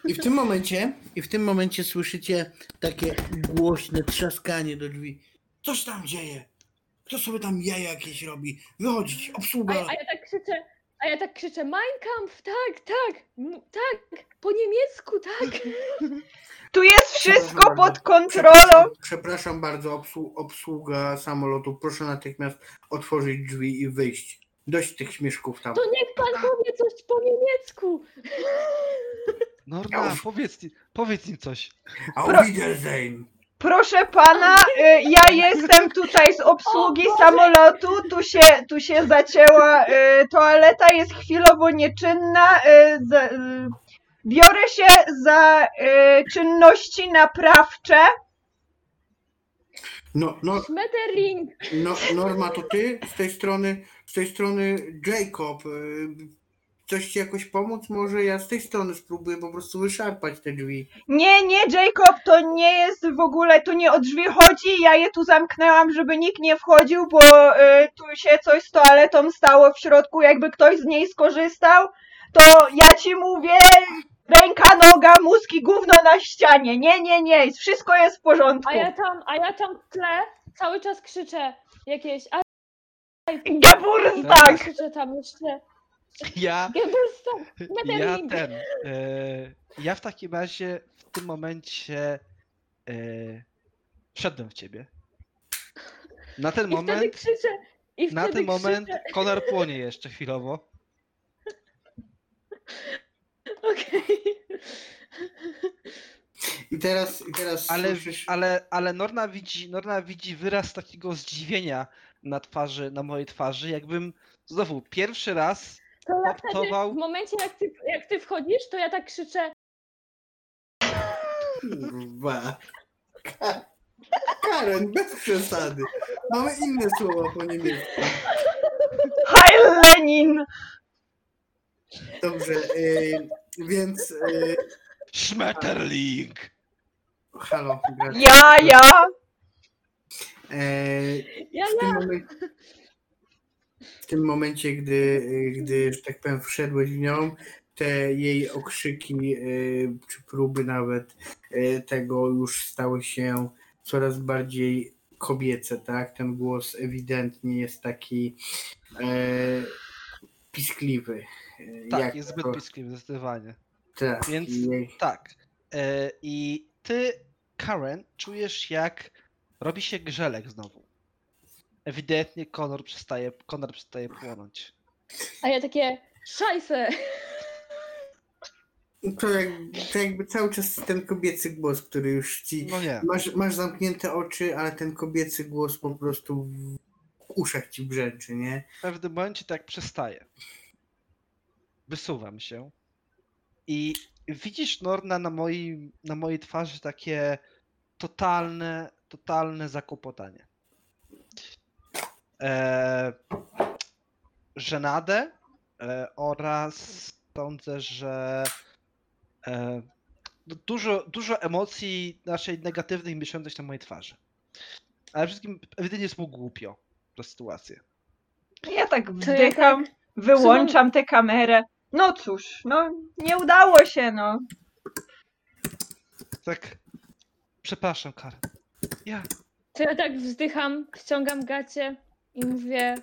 I w tym momencie, i w tym momencie słyszycie takie głośne trzaskanie do drzwi. Coś tam dzieje. Kto sobie tam jaja jakieś robi? Wychodzić, A, obsługa. a ja tak krzyczę, a ja tak krzyczę, Mein Kampf, tak, tak, m- tak, po niemiecku, tak. Tu jest wszystko Przepraszam pod bardzo. kontrolą. Przepraszam, przepraszam bardzo, obsłu- obsługa samolotu. Proszę natychmiast otworzyć drzwi i wyjść. Dość tych śmieszków tam. To niech pan powie coś po niemiecku. Norna, Już. powiedz, powiedz im coś. Wiedersehen. Proszę pana, y, ja jestem tutaj z obsługi O Boże! samolotu. Tu się, tu się zacięła y, toaleta, jest chwilowo nieczynna. y, y, Biorę się za y, czynności naprawcze. No, no, Schmetterling. no, Norma, to ty z tej strony, z tej strony Jacob. y, Coś ci jakoś pomóc? Może ja z tej strony spróbuję po prostu wyszarpać te drzwi. Nie, nie, Jacob, to nie jest w ogóle, tu nie o drzwi chodzi. Ja je tu zamknęłam, żeby nikt nie wchodził, bo y, tu się coś z toaletą stało w środku. Jakby ktoś z niej skorzystał, to ja ci mówię, ręka, noga, mózg i gówno na ścianie. Nie, nie, nie, wszystko jest w porządku. A ja tam, a ja tam w tle cały czas krzyczę jakieś. A i Geburtstag! krzyczę tam jeszcze. Ja, Geburtstag, ja ten. E, ja w takim razie w tym momencie e, wszedłem w ciebie. Na ten I wtedy moment, krzyczę. I na wtedy ten moment krzyczę. Konar płonie jeszcze chwilowo. Okej. I teraz, i teraz Ale, słyszysz... ale, ale Norna widzi, Norna widzi wyraz takiego zdziwienia na twarzy, na mojej twarzy, jakbym znowu pierwszy raz To Optował. w momencie jak ty, jak ty wchodzisz, to ja tak krzyczę. Kurwa. Ka- Karen, bez przesady. Mamy inne słowa po niemiecku. Heil Lenin! Dobrze, y, więc... Y, Schmetterling! halo, gracze. Ja, ja! E, Ja, w, tym ja. momencie, w tym momencie, gdy, y, gdy, że tak powiem, wszedłeś w nią, te jej okrzyki, y, czy próby nawet y, tego już stały się coraz bardziej kobiece, tak? Ten głos ewidentnie jest taki e, piskliwy. E, Tak, jak jest zbyt to- piskliwy zdecydowanie. Tak, Więc jej- tak. E, I ty, Karen, czujesz jak robi się grzelek znowu. Ewidentnie Konor przestaje, Konor przestaje płonąć. A ja takie, szajse. To, jak, to jakby cały czas ten kobiecy głos, który już ci. No nie. Masz, masz zamknięte oczy, ale ten kobiecy głos po prostu w uszach ci brzęczy, nie? W pewnym momencie tak przestaje. Wysuwam się. I widzisz Norna na mojej, na mojej twarzy takie totalne, totalne zakłopotanie. E, żenadę e, oraz sądzę, że e, no dużo, dużo emocji naszej negatywnych mieszczących się na mojej twarzy. Ale wszystkim ewidentnie jest mu głupio ta sytuacja. Ja tak wzdycham, wyłączam tę kamerę. No cóż, no nie udało się, no. Tak. Przepraszam, Karen. Ja. To ja tak wzdycham, ściągam gacie i mówię,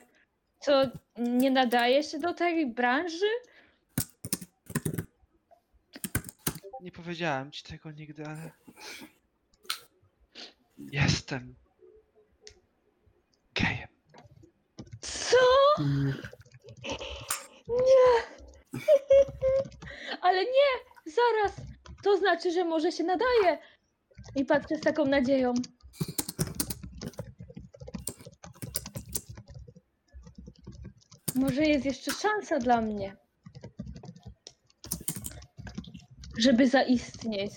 co nie nadaje się do tej branży? Nie powiedziałem ci tego nigdy, ale. Jestem. gejem. Mm, Ale nie! Zaraz! To znaczy, że może się nadaje! I patrzę z taką nadzieją. Może jest jeszcze szansa dla mnie. Żeby zaistnieć.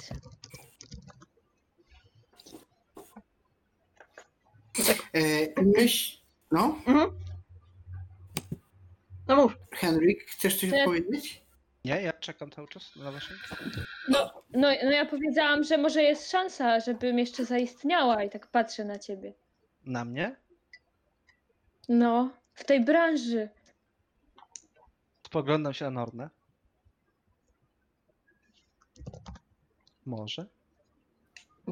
E, myśl, no, Mhm. No mów. Henryk, chcesz coś Nie. powiedzieć? Nie, ja czekam cały czas na waszą. No, no, no ja powiedziałam, że może jest szansa, żebym jeszcze zaistniała i tak patrzę na ciebie. Na mnie? No, w tej branży. Spoglądam się na Nornę. Może.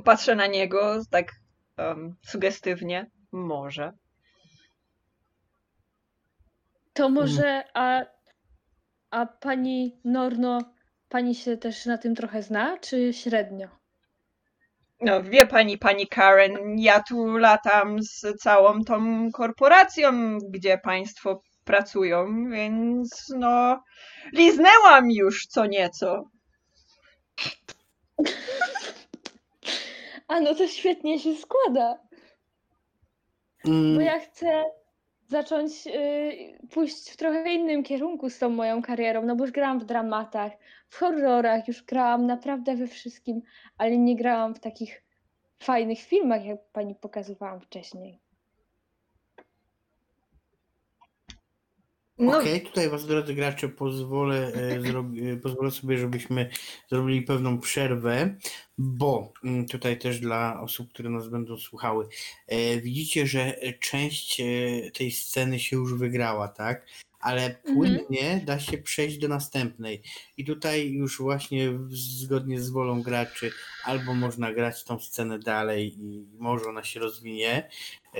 Patrzę na niego tak um, sugestywnie. Może. To może, a, a pani Norno, pani się też na tym trochę zna, czy średnio? No, wie pani, pani Karen, ja tu latam z całą tą korporacją, gdzie państwo pracują, więc no, liznęłam już co nieco. A no to świetnie się składa, bo Mm, ja chcę zacząć y, pójść w trochę innym kierunku z tą moją karierą, no bo już grałam w dramatach, w horrorach, już grałam naprawdę we wszystkim, ale nie grałam w takich fajnych filmach, jak pani pokazywałam wcześniej. No, Okej, tutaj was drodzy gracze pozwolę, e, e, pozwolę sobie, żebyśmy zrobili pewną przerwę, bo mm, tutaj też dla osób, które nas będą słuchały, e, widzicie, że część e, tej sceny się już wygrała, tak? Ale płynnie da się przejść do następnej. I tutaj już właśnie zgodnie z wolą graczy albo można grać tą scenę dalej i może ona się rozwinie e,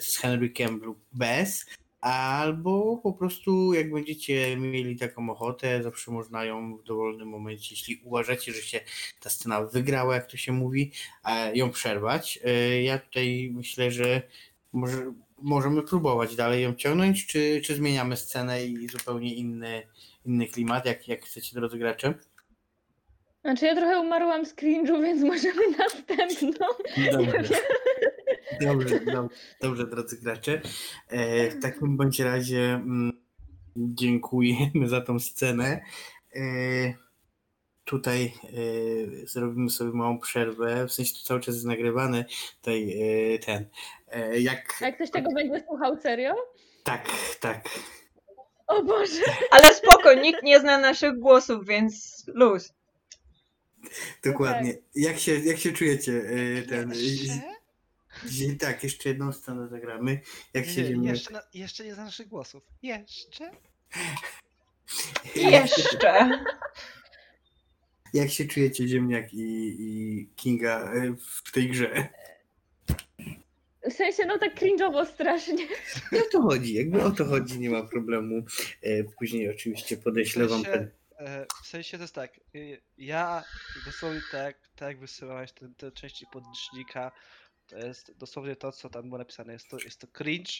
z Henrykiem lub bez, Albo po prostu jak będziecie mieli taką ochotę, zawsze można ją w dowolnym momencie, jeśli uważacie, że się ta scena wygrała, jak to się mówi, e, ją przerwać. E, Ja tutaj myślę, że może, możemy próbować dalej ją ciągnąć, czy, czy zmieniamy scenę i zupełnie inny, inny klimat, jak, jak chcecie drodzy gracze? Znaczy ja trochę umarłam z cringe'u, więc możemy następną. Dobrze. Dobrze, dobrze, dobrze drodzy gracze. E, w takim bądź razie mm, dziękujemy za tą scenę. E, tutaj e, zrobimy sobie małą przerwę, w sensie to cały czas jest nagrywane. Tutaj e, ten. E, jak. A jak ktoś tego będzie słuchał serio? Tak, tak. O Boże! ale spoko, nikt nie zna naszych głosów, więc luz. Dokładnie. Jak się, jak się czujecie? E, ten, Jeszcze? Tak, jeszcze jedną scenę zagramy. Jak się Nie, ziemniak... jeszcze, na, jeszcze nie za naszych głosów. Jeszcze? Jeszcze. Jak się czujecie ziemniak i, i Kinga e, w tej grze? W sensie, no tak cringe'owo strasznie. I o to chodzi, jakby o to chodzi, nie ma problemu. E, Później oczywiście podeślę wam sensie- ten. E, w sensie to jest tak. Ja dosłownie tak, tak wysyłałeś te, te części podlicznika, to jest dosłownie to, co tam było napisane. Jest to, jest to cringe.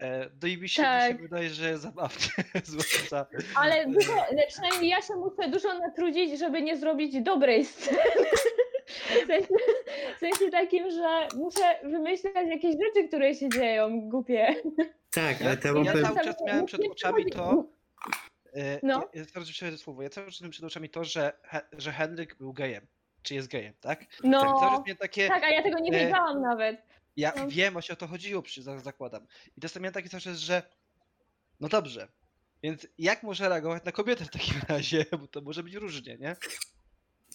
E, No i mi się, mi się Tak. wydaje, że jest zabawnie. Zwłaszcza. Ale dużo, ale przynajmniej ja się muszę dużo natrudzić, żeby nie zrobić dobrej sceny. W sensie, w sensie takim, że muszę wymyślać jakieś rzeczy, które się dzieją, głupie. Tak, ale to ja cały czas miałem przed oczami to. e, No. Ja, ja teraz się to słowo. Ja cały czas miałem przed oczami to, że, He- że Henryk był gejem. Czy jest gejem, tak? Tak, cały No, czas miałem takie. tak, a ja tego nie e, wiedziałam nawet. Ja No. wiem, o się o to chodziło, przy, za- zakładam. I to miałem taki cały czas, że no dobrze, więc jak może reagować na kobietę w takim razie, bo to może być różnie, nie?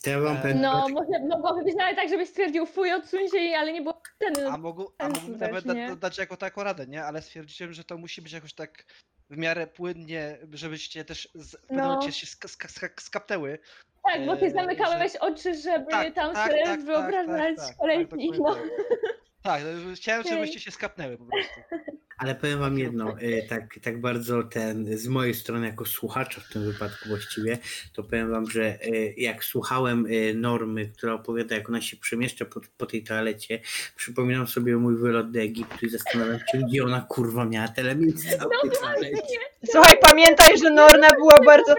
Ja wam E, powiem. No, może, mogłoby być nawet tak, żebyś stwierdził, fuj, odsuń się jej, ale nie było sceny. A, No, mogу, a nawet da, dać jako taką radę, nie? Ale stwierdziłem, że to musi być jakoś tak w miarę płynnie, żebyście też z, No. się ska, ska, ska, skapnęły. Tak, bo ty e, zamykałeś oczy, żeby Tak, tam tak, sobie tak, tak, wyobrażać tak, tak, dokładnie no. tak. No, chciałem, żebyście się skapnęły po prostu. Ale powiem wam jedno, y, tak, tak bardzo ten, z mojej strony jako słuchacza w tym wypadku właściwie, to powiem wam, że y, jak słuchałem y, Normy, która opowiada jak ona się przemieszcza po, po tej toalecie, przypominam sobie mój wylot do Egiptu i zastanawiam się, gdzie ona kurwa miała tej toalecie. Słuchaj, pamiętaj, że Norna była bardzo.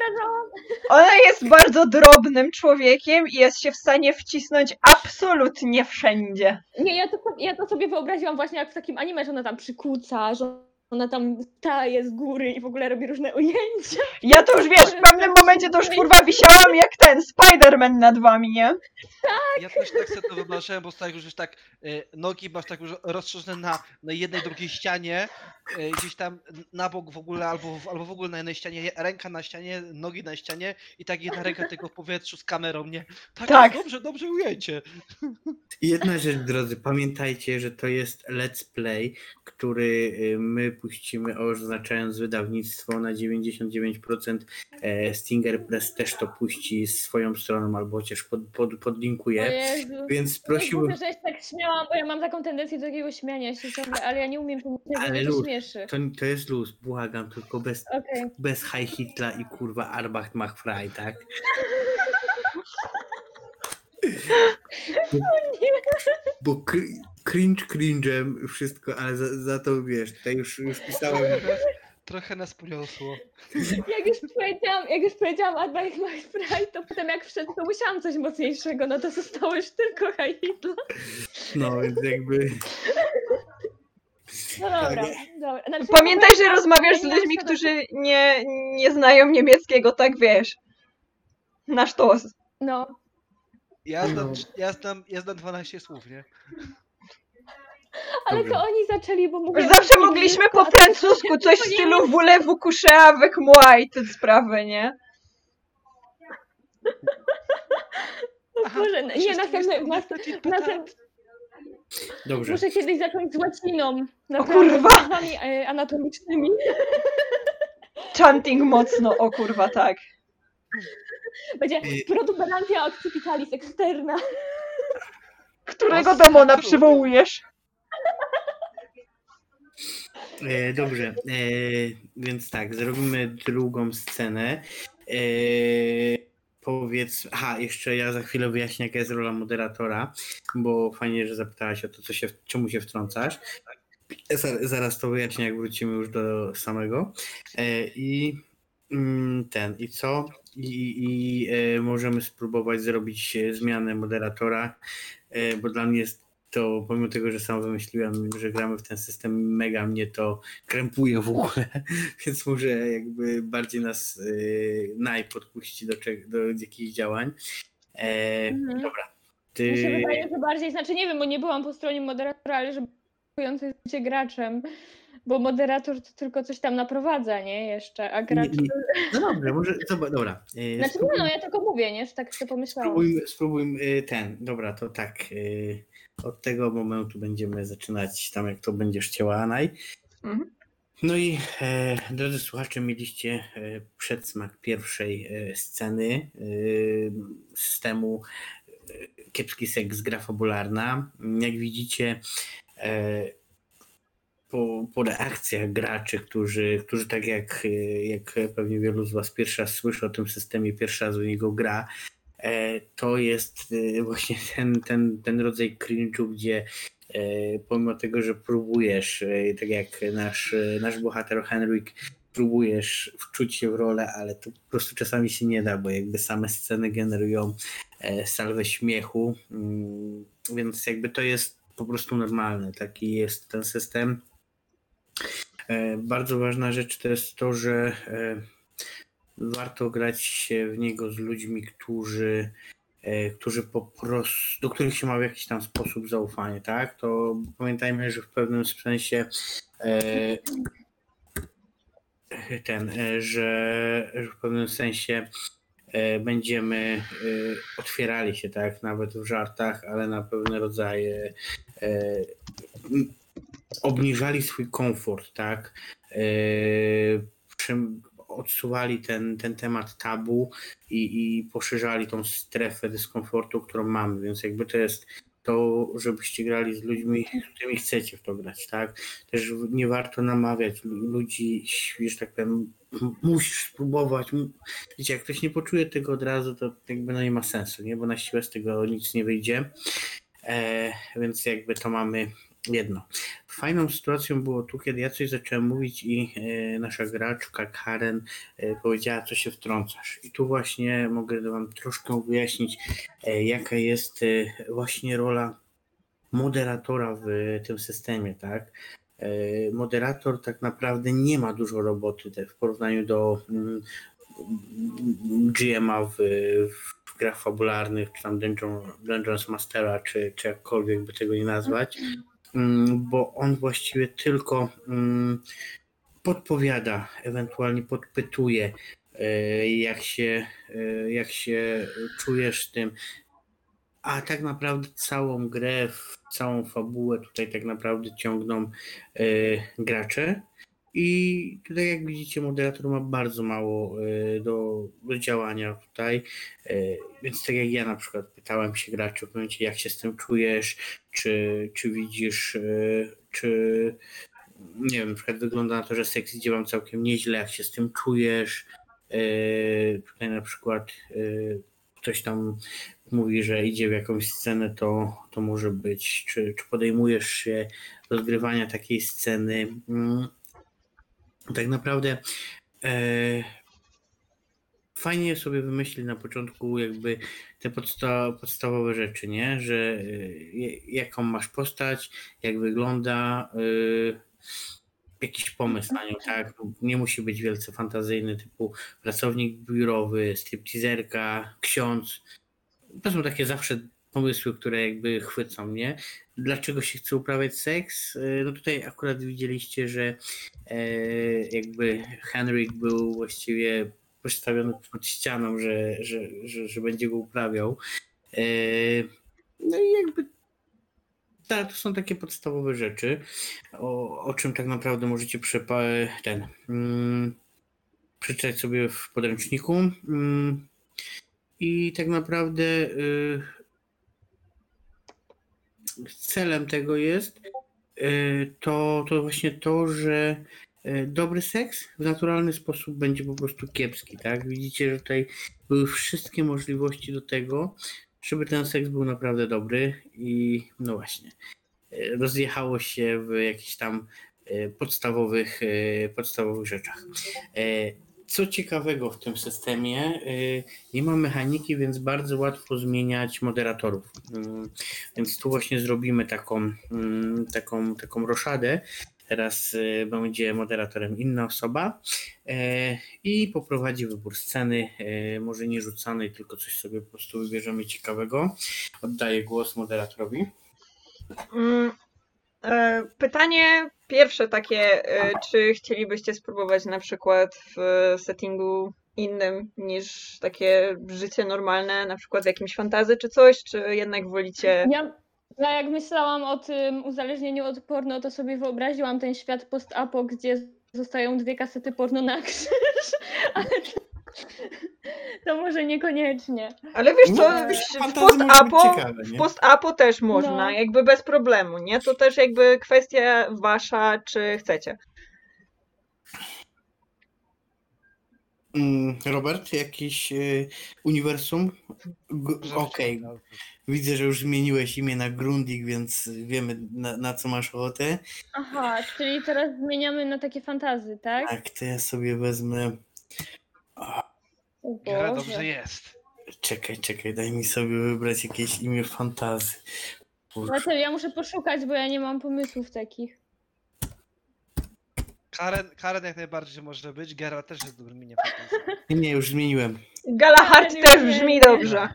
Ona jest bardzo drobnym człowiekiem i jest się w stanie wcisnąć absolutnie wszędzie. Nie, ja to, ja to sobie wyobraziłam właśnie jak w takim anime, że ona tam przykuca, że ona tam staje z góry i w ogóle robi różne ujęcia. Ja to już wiesz, w pewnym momencie to już kurwa wisiałam jak ten Spider-Man nad wami, nie? Ja też tak sobie to wyobrażałem, bo tak już tak y, nogi masz tak już rozszerzone na, na jednej, drugiej ścianie, y, gdzieś tam na bok w ogóle, albo, w- albo w ogóle na jednej ścianie, ręka na ścianie, nogi na ścianie i tak jedna ręka tylko w powietrzu z kamerą, nie? Tak, Tak. dobrze, dobrze ujęcie. I Jedna rzecz, drodzy, pamiętajcie, że to jest let's play, który y, my puścimy, oznaczając wydawnictwo na 99%. e, Stinger Press też to puści swoją stroną, albo chociaż pod, pod, podlinkuje. Jezu. Więc Prosiłbym... że ja się tak śmiałam, bo ja mam taką tendencję do takiego śmiania się ciągle, ale ja nie umiem powiedzieć, Ale luz. śmieszy. to, to jest luz, błagam, tylko bez, Okej. bez High Hitla i kurwa Arbacht macht frei, tak? Bo, bo cr- cringe cringe'em wszystko, ale za, za to wiesz, tutaj już, już pisałem Trochę, nas poniosło. Jak już powiedziałam, jak już powiedziałam Arbeit macht frei, to potem jak wszedł, to musiałam coś mocniejszego, no to zostało już tylko Hitler. No, więc jakby. No dobra, dobra. Znaczy, Pamiętaj, że rozmawiasz z ludźmi, którzy nie, nie znają niemieckiego, tak wiesz. Na sztos. No, Ja znam, No. ja znam, ja znam 12 słów, nie? ale Dobrze. to oni zaczęli, bo mówią... Zawsze mogliśmy po francusku coś w stylu voulez-vous coucher avec moi i te sprawy, nie? O Boże, nie, następny, następny, Dobrze. muszę kiedyś zacząć z łaciną. Naprawdę, kurwa. z e, anatomicznymi. Chanting mocno, o kurwa, tak. Będzie protuberantia occipitalis externa. Którego demona przywołujesz? E, dobrze, e, więc tak, zrobimy drugą scenę. E, powiedz, aha, jeszcze ja za chwilę wyjaśnię, jaka jest rola moderatora, bo fajnie, że zapytałaś o to, co się, czemu się wtrącasz. Za- Zaraz to wyjaśnię, jak wrócimy już do samego. E, I mm, ten, i co? I, i e, możemy spróbować zrobić e, zmianę moderatora, e, bo dla mnie jest to pomimo tego, że sam wymyśliłem, że gramy w ten system, mega mnie to krępuje w ogóle, więc może jakby bardziej nas yy, naj podpuści do, do jakichś działań. E, Mhm. Dobra. Mi się Ty, wydaje, że bardziej, znaczy nie wiem, bo nie byłam po stronie moderatora, ale że jest graczem, bo moderator to tylko coś tam naprowadza, nie? Jeszcze, a gracz... nie, nie, no dobrze, może, dobra. dobra. e, Znaczy nie, no ja tylko mówię, nie? Że tak sobie pomyślałam. Spróbujmy, spróbujmy y, ten. Dobra, to tak. y, Od tego momentu będziemy zaczynać tam, jak to będziesz chciała, Anaj. Mhm. No i e, drodzy słuchacze, mieliście e, przedsmak pierwszej e, sceny e, systemu e, Kiepski seks, gra fabularna. Jak widzicie, e, po, po reakcjach graczy, którzy, którzy tak jak, jak pewnie wielu z Was pierwszy raz słyszy o tym systemie, pierwszy raz w niego gra, e, to jest e, właśnie ten, ten, ten rodzaj cringe'u, gdzie e, pomimo tego, że próbujesz, tak jak nasz, nasz bohater Henryk, próbujesz wczuć się w rolę, ale to po prostu czasami się nie da, bo jakby same sceny generują salwę śmiechu, mm, więc jakby to jest po prostu normalne, taki jest ten system. E, Bardzo ważna rzecz to jest to, że e, warto grać się w niego z ludźmi, którzy, e, którzy po prostu, do których się ma w jakiś tam sposób zaufanie, tak? To pamiętajmy, że w pewnym sensie ten, że, w pewnym sensie będziemy otwierali się, tak? Nawet w żartach, ale na pewne rodzaje obniżali swój komfort, tak? Przym- odsuwali ten, ten temat tabu i, i poszerzali tą strefę dyskomfortu, którą mamy, więc jakby to jest to, żebyście grali z ludźmi, którymi chcecie w to grać, tak? Też nie warto namawiać lu- ludzi, że tak powiem, musisz spróbować. Wiecie, jak ktoś nie poczuje tego od razu, to jakby no nie ma sensu, nie? Bo na siłę z tego nic nie wyjdzie. E, więc jakby to mamy jedno. Fajną sytuacją było tu, kiedy ja coś zacząłem mówić i e, nasza graczka Karen e, powiedziała, co się wtrącasz. I tu właśnie mogę wam troszkę wyjaśnić, e, jaka jest właśnie rola moderatora w tym systemie, tak? Moderator tak naprawdę nie ma dużo roboty w porównaniu do mm, GMA w, w grach fabularnych, czy tam Dungeon, Dungeons Mastera, czy, czy jakkolwiek by tego nie nazwać, Mm, bo on właściwie tylko mm, podpowiada, ewentualnie podpytuje, e, jak się, e, jak się czujesz tym. A tak naprawdę całą grę, całą fabułę tutaj tak naprawdę ciągną e, gracze. I tutaj jak widzicie moderator ma bardzo mało do, do działania tutaj. E, Więc tak jak ja na przykład pytałem się graczy w momencie jak się z tym czujesz, czy, czy widzisz, e, czy nie wiem, na przykład wygląda na to, że seks idzie wam całkiem nieźle, jak się z tym czujesz. Tutaj na przykład ktoś tam mówi, że idzie w jakąś scenę, to, to może być, czy, czy podejmujesz się rozgrywania takiej sceny. Tak naprawdę e, fajnie sobie wymyślić na początku jakby te podsta podstawowe rzeczy, nie? Że y, jaką masz postać, jak wygląda, y, jakiś pomysł na nią, tak? Nie musi być wielce fantazyjny, typu pracownik biurowy, stripteaserka, ksiądz. To są takie zawsze pomysły, które jakby chwycą mnie. Dlaczego się chce uprawiać seks? Y, No tutaj akurat widzieliście, że e, jakby Henryk był właściwie postawiony pod ścianą, że, że, że, że będzie go uprawiał. E, No i jakby tak, to są takie podstawowe rzeczy, o, o czym tak naprawdę możecie przepa- ten, mm, przeczytać sobie w podręczniku. Mm, I tak naprawdę y, celem tego jest y, to, to właśnie to, że y, dobry seks w naturalny sposób będzie po prostu kiepski, tak? Widzicie, że tutaj były wszystkie możliwości do tego, żeby ten seks był naprawdę dobry i no właśnie, y, rozjechało się w jakichś tam podstawowych, podstawowych rzeczach. Co ciekawego w tym systemie, y, nie ma mechaniki, więc bardzo łatwo zmieniać moderatorów. Mm, Więc tu właśnie zrobimy taką, mm, taką, taką roszadę. Teraz y, będzie moderatorem inna osoba e, i poprowadzi wybór sceny, e, może nie rzucanej, tylko coś sobie po prostu wybierzemy ciekawego. Oddaję głos moderatorowi. Mm, e, Pytanie pierwsze takie, e, czy chcielibyście spróbować na przykład w settingu innym niż takie życie normalne, na przykład w jakimś fantazy czy coś, czy jednak wolicie... Ja, ja jak myślałam o tym uzależnieniu od porno, to sobie wyobraziłam ten świat post-apo, gdzie zostają dwie kasety porno na krzyż, ale to, to może niekoniecznie. Ale wiesz co, No, w post-apo w post-apo też można, No. jakby bez problemu, nie? To też jakby kwestia wasza, czy chcecie. Mm, Robert, jakiś y, uniwersum? Okej, wciągnął. widzę, że już zmieniłeś imię na Grundig, więc wiemy na, na co masz ochotę. Aha, czyli teraz zmieniamy na takie fantazy, tak? Tak, to ja sobie wezmę. Boże. dobrze jest. Czekaj, czekaj, daj mi sobie wybrać jakieś imię fantazy. Dlatego ja muszę poszukać, bo ja nie mam pomysłów takich. Karen, Karen jak najbardziej może być, Geralt też jest dobrym miniem. Nie, nie, już zmieniłem. Galahad Ale też nie brzmi dobrze.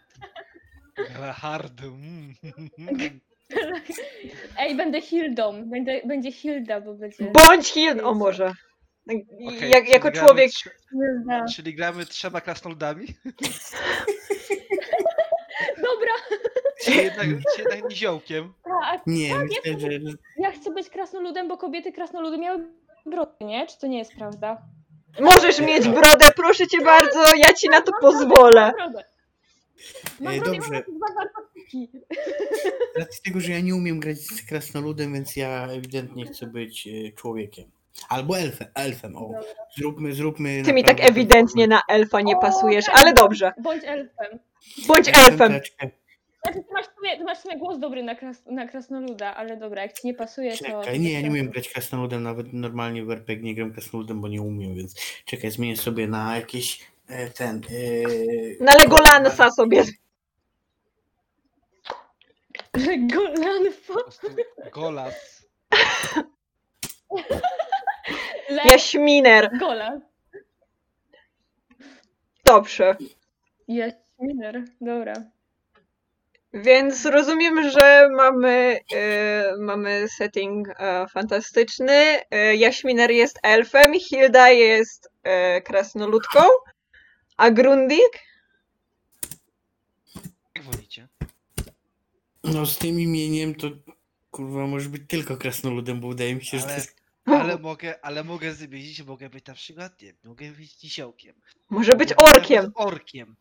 Hard. Mm. Ej, będę Hildą. Będę, będzie Hilda, bo będzie. Bądź Hill, o może. Okej, Jak, jako gramy człowiek Hilda. Czyli gramy trzema krasnoludami? Dobra, Czy jednak, czy jednak niziołkiem? tak. Nie, myślę, że Ja chcę być krasnoludem, bo kobiety krasnoludy miały brody, nie? Czy to nie jest prawda? możesz mieć brodę, proszę cię bardzo, ja ci na to pozwolę. Brodę. Mam E, dobrze. mam dwa wartości. Z racji tego, że ja nie umiem grać z krasnoludem, więc ja ewidentnie chcę być e, człowiekiem. Albo elfem, elfem, o. Zróbmy, zróbmy... Ty mi tak ewidentnie na elfa nie O, pasujesz, tak. ale dobrze. Bądź elfem. Bądź elfem. Znaczy, ty masz, w sumie, ty masz w sumie głos dobry na, kras, na krasnoluda, ale dobra, jak ci nie pasuje, to... Czekaj, nie, ja nie umiem grać krasnoludem, nawet normalnie w RPG nie gram krasnoludem, bo nie umiem, więc czekaj, zmienię sobie na jakiś e, ten... E, Na Legolansa sobie. Prostu Golas. Le... Jaśminer. Golas. Dobrze. Jaśminer, dobra. Więc rozumiem, że mamy, e, mamy setting e, fantastyczny. E, Jaśminer jest elfem, Hilda jest e, krasnoludką, a Grundig? Jak wolicie? no z tym imieniem to kurwa może być tylko krasnoludem, bo wydaje mi się, że to Ale, jest... ale mogę, ale mogę zmienić, mogę być na przykład, nie, mogę być nisiołkiem. Może być mogę orkiem. Być orkiem.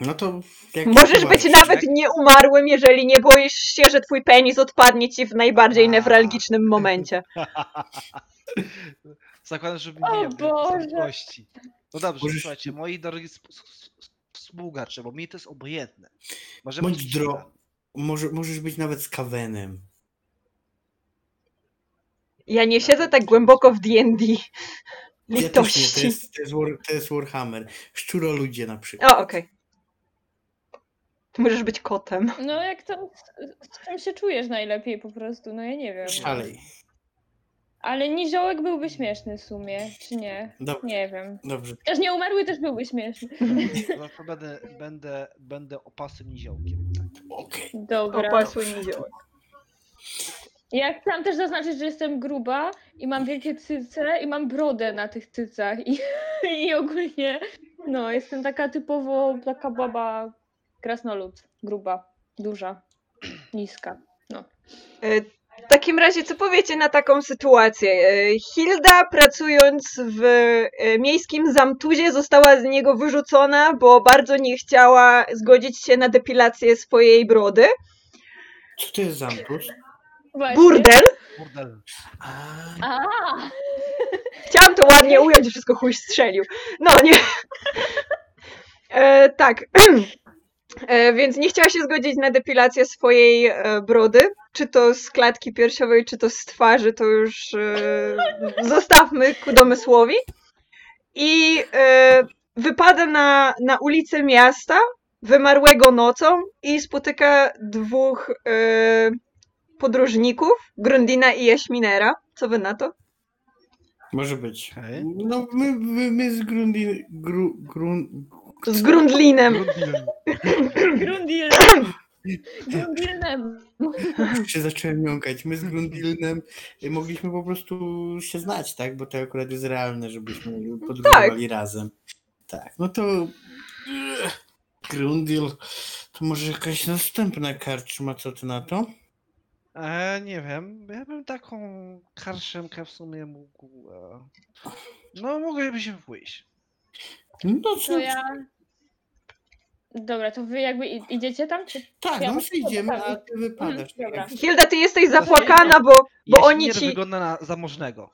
No to... Jak Możesz być uważasz? nawet nieumarłym, jeżeli nie boisz się, że twój penis odpadnie ci w najbardziej newralgicznym momencie. Zakładam, że O nie Boże. kości. No dobrze, Możesz- słuchajcie, moi drogi sp- współgracze, bo mi to jest obojętne. Może Bądź być dro... Może, możesz być nawet z Kawenem. Ja nie siedzę tak głęboko w D&D. Ja też nie, to Litości. jest, to jest, War, to jest Warhammer. Szczuroludzie na przykład. O, okej. Ty możesz być kotem. No jak to, z, czym się czujesz najlepiej po prostu, no ja nie wiem. Szalej. Ale niziołek byłby śmieszny w sumie, czy nie? Dobrze, Nie wiem. dobrze. Też nieumarły też byłby śmieszny. No to będę, będę, będę opasym niziołkiem. Okej. Dobra. Opasły niziołek. Ja chciałam też zaznaczyć, że jestem gruba i mam wielkie cyce i mam brodę na tych cycach i, i ogólnie no jestem taka typowo taka baba krasnolud, gruba, duża, niska. E, W takim razie, co powiecie na taką sytuację? E, Hilda, pracując w e, miejskim zamtuzie, została z niego wyrzucona, bo bardzo nie chciała zgodzić się na depilację swojej brody. Co to jest zamtus? Właśnie. Burdel. Burdel. A, A, Chciałam to ładnie ująć, wszystko chuj strzelił. No, nie. E, tak. E, więc nie chciała się zgodzić na depilację swojej e, brody. Czy to z klatki piersiowej, czy to z twarzy, to już e, zostawmy ku domysłowi. I e, wypada na, na ulicę miasta, wymarłego nocą i spotyka dwóch e, podróżników, Grundina i Jaśminera. Co wy na to? może być. No my, my, my z Grundi... Gru, grun, Z Grundlinem. Grundil. Grundil. Grundilnem. się zacząłem jąkać. My z Grundilnem mogliśmy po prostu się znać, tak? Bo to akurat jest realne, żebyśmy podróżowali razem. Tak, no to Ech, Grundil to może jakaś następna karczma, co ty na to? E, nie wiem, ja bym taką karszemkę w sumie mógł. E... No, moglibyśmy pójść. No To co? ja... Dobra, to wy jakby i- idziecie tam? Czy... Tak, ja no muszę idziemy, a ty wypadasz. Mhm, dobra. Hilda, ty jesteś zapłakana, bo, bo Jeśli oni nie ci. wygląda na zamożnego.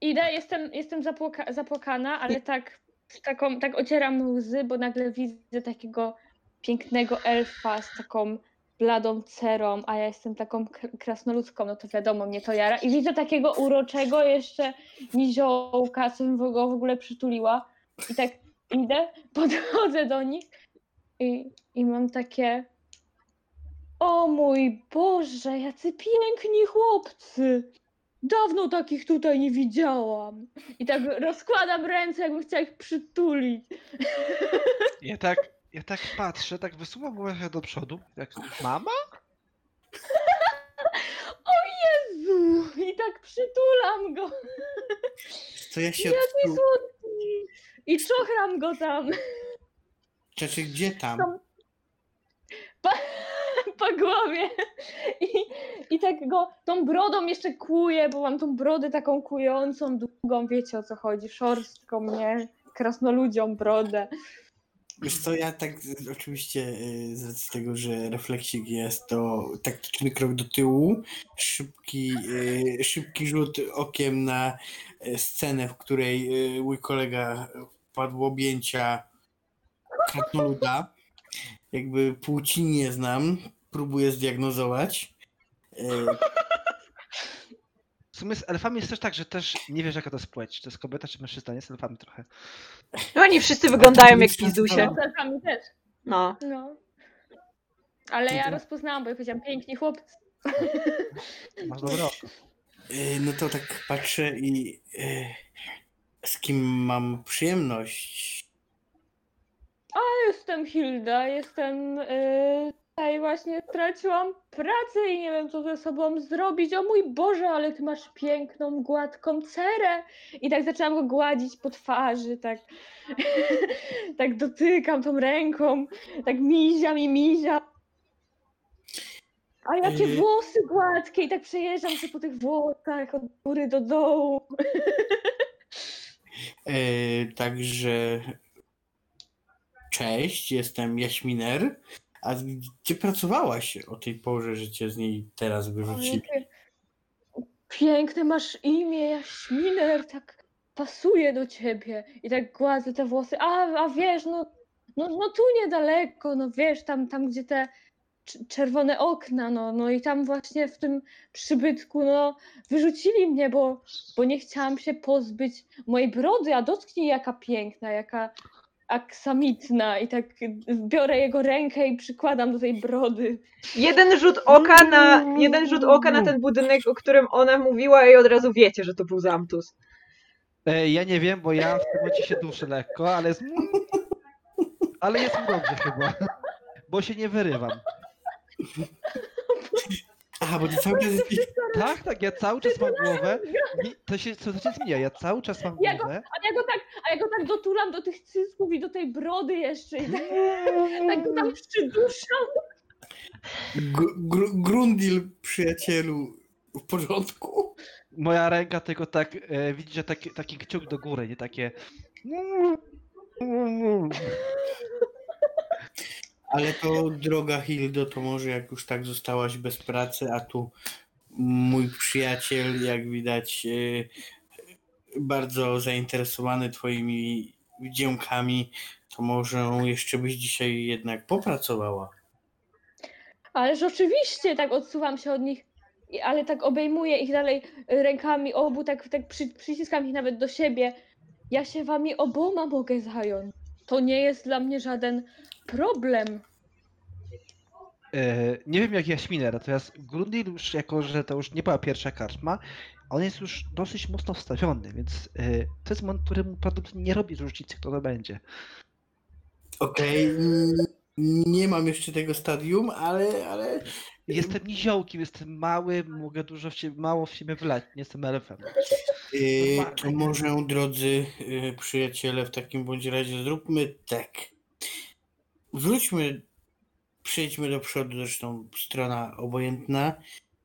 Idę, jestem, jestem zapłoka, zapłakana, ale tak, z taką, tak ocieram łzy, bo nagle widzę takiego pięknego elfa z taką bladą cerą, a ja jestem taką krasnoludzką, no to wiadomo, mnie to jara. I widzę takiego uroczego jeszcze niziołka, co bym go w ogóle przytuliła. I tak idę, podchodzę do nich i, i mam takie o mój Boże, jacy piękni chłopcy! Dawno takich tutaj nie widziałam. I tak rozkładam ręce, jakbym chciała ich przytulić. Ja tak, ja tak patrzę, tak wysuwam głowę do przodu, jak mama? Jezu! I tak przytulam go. To ja się Jaki słodki. I czochram go tam Czeczy, gdzie tam? Tam. po głowie. I, I tak go tą brodą jeszcze kuję, bo mam tą brodę taką kującą, długą, wiecie o co chodzi, szorstką, nie? Krasnoludzią brodę. Wiesz co, ja tak oczywiście y, z racji tego, że refleksik jest to taktyczny krok do tyłu, szybki, y, szybki rzut okiem na y, scenę, w której mój kolega padł objęcia krasnoluda. Jakby płci nie znam, próbuję zdiagnozować. Y, W sumie z elfami jest też tak, że też nie wiesz jaka to jest płeć. To jest kobieta czy mężczyzna, nie z elfami trochę. No oni wszyscy wyglądają jak pizdusie. No, z elfami też. No. No. Ale ja to- rozpoznałam, bo ja powiedziałam piękni chłopcy. Masz dobre oko. y, no to tak patrzę i y, z kim mam przyjemność Jestem Hilda, jestem yy, tutaj właśnie straciłam pracę i nie wiem co ze sobą zrobić. O mój Boże, ale ty masz piękną, gładką cerę. I tak zaczęłam go gładzić po twarzy, tak, tak dotykam tą ręką, tak miziam i miziam. A jakie Yy. włosy gładkie i tak przejeżdżam się po tych włosach od góry do dołu. E, także cześć, jestem Jaśminer. A gdzie pracowałaś o tej porze, że cię z niej teraz wyrzucili? Piękne masz imię, Jaśminer, tak pasuje do ciebie. I tak gładzę te włosy. A, a wiesz, no, no, no tu niedaleko, no wiesz, tam, tam gdzie te cz- czerwone okna, no, no i tam właśnie w tym przybytku, no, wyrzucili mnie, bo, bo nie chciałam się pozbyć mojej brody, a dotknij jaka piękna, jaka aksamitna i tak biorę jego rękę i przykładam do tej brody. Jeden rzut oka na, jeden rzut oka na ten budynek, o którym ona mówiła i od razu wiecie, że to był Zamtus. E, ja nie wiem, bo ja w tym momencie się duszę lekko, ale jest... Ale jest mi dobrze chyba. Bo się nie wyrywam. A, bo ty cały czas. Tak, tak, ja cały czas mam głowę. i To się, to się zmienia, ja cały czas mam Ja go- głowę. A ja go tak, a ja go tak dotulam do tych cysków i do tej brody jeszcze i tak, tak go tam przyduszam. Gr- gr- Grundil, przyjacielu, w porządku? Moja ręka tylko tak, e, widzicie, taki, taki kciuk do góry, nie takie... Ale to droga Hildo, to może jak już tak zostałaś bez pracy, a tu mój przyjaciel, jak widać, y, bardzo zainteresowany twoimi dziełkami, to może jeszcze byś dzisiaj jednak popracowała. Ależ oczywiście, tak odsuwam się od nich, ale tak obejmuję ich dalej rękami obu, tak, tak przy, przyciskam ich nawet do siebie. Ja się wami oboma mogę zająć. To nie jest dla mnie żaden problem. E, nie wiem jak Jaśminer, natomiast Grundil już jako, że to już nie była pierwsza karczma, on jest już dosyć mocno wstawiony, więc e, to jest moment, któremu prawdopodobnie nie robi różnicy, kto to będzie. Okej, mm, nie mam jeszcze tego stadium, ale, ale Jestem niziołkiem, jestem mały, mogę dużo w siebie, mało w siebie wlać, nie jestem elfem. Yy, to może, drodzy przyjaciele, w takim bądź razie zróbmy tak. Wróćmy, przejdźmy do przodu, zresztą strona obojętna.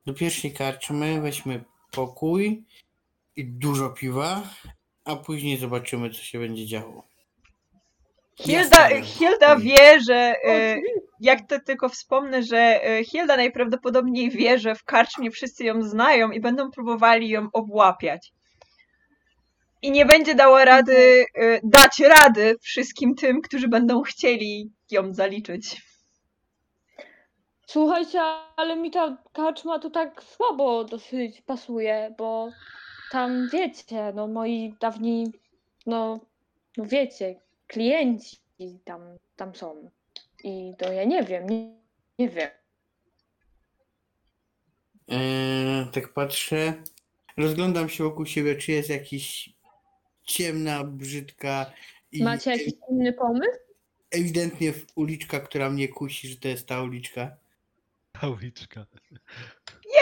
Do pierwszej karczmy weźmy pokój i dużo piwa, a później zobaczymy, co się będzie działo. Hilda. Hilda wie, że e, jak to tylko wspomnę, że e, Hilda najprawdopodobniej wie, że w karczmie wszyscy ją znają i będą próbowali ją obłapiać. I nie będzie dała rady, e, dać rady wszystkim tym, którzy będą chcieli ją zaliczyć. Słuchajcie, ale mi ta kaczma to tak słabo dosyć pasuje, bo tam wiecie, no moi dawni, no, no wiecie, klienci tam, tam są. I to ja nie wiem, nie, nie wiem. Eee, tak patrzę, rozglądam się wokół siebie, czy jest jakiś ciemna, brzydka i Macie jakiś inny pomysł? Ewidentnie uliczka, która mnie kusi, że to jest ta uliczka. Pauliczka.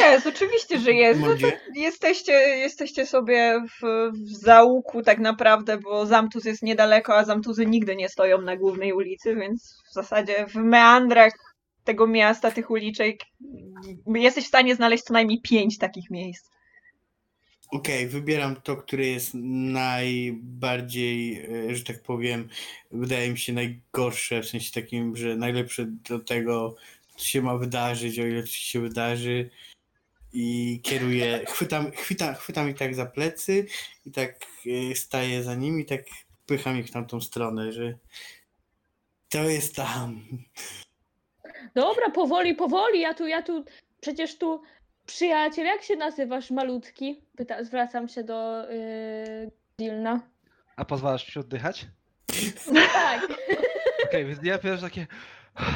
Jest, oczywiście, że jest. No jesteście, jesteście sobie w, w załuku tak naprawdę, bo Zamtus jest niedaleko, a Zamtuzy nigdy nie stoją na głównej ulicy, więc w zasadzie w meandrach tego miasta, tych uliczek, jesteś w stanie znaleźć co najmniej pięć takich miejsc. Okej, wybieram to, które jest najbardziej, e, że tak powiem, wydaje mi się najgorsze, w sensie takim, że najlepsze do tego, co się ma wydarzyć, o ile coś się wydarzy. I kieruję, chwytam, chwytam, chwytam ich tak za plecy i tak e, staję za nimi, tak pycham ich w tamtą stronę, że to jest tam. Dobra, powoli, powoli, ja tu, ja tu, przecież tu przyjaciel, jak się nazywasz malutki? Pyta, zwracam się do yy, Dilna. A pozwalasz mi się oddychać? Tak, Okej, więc ja pierwsze takie...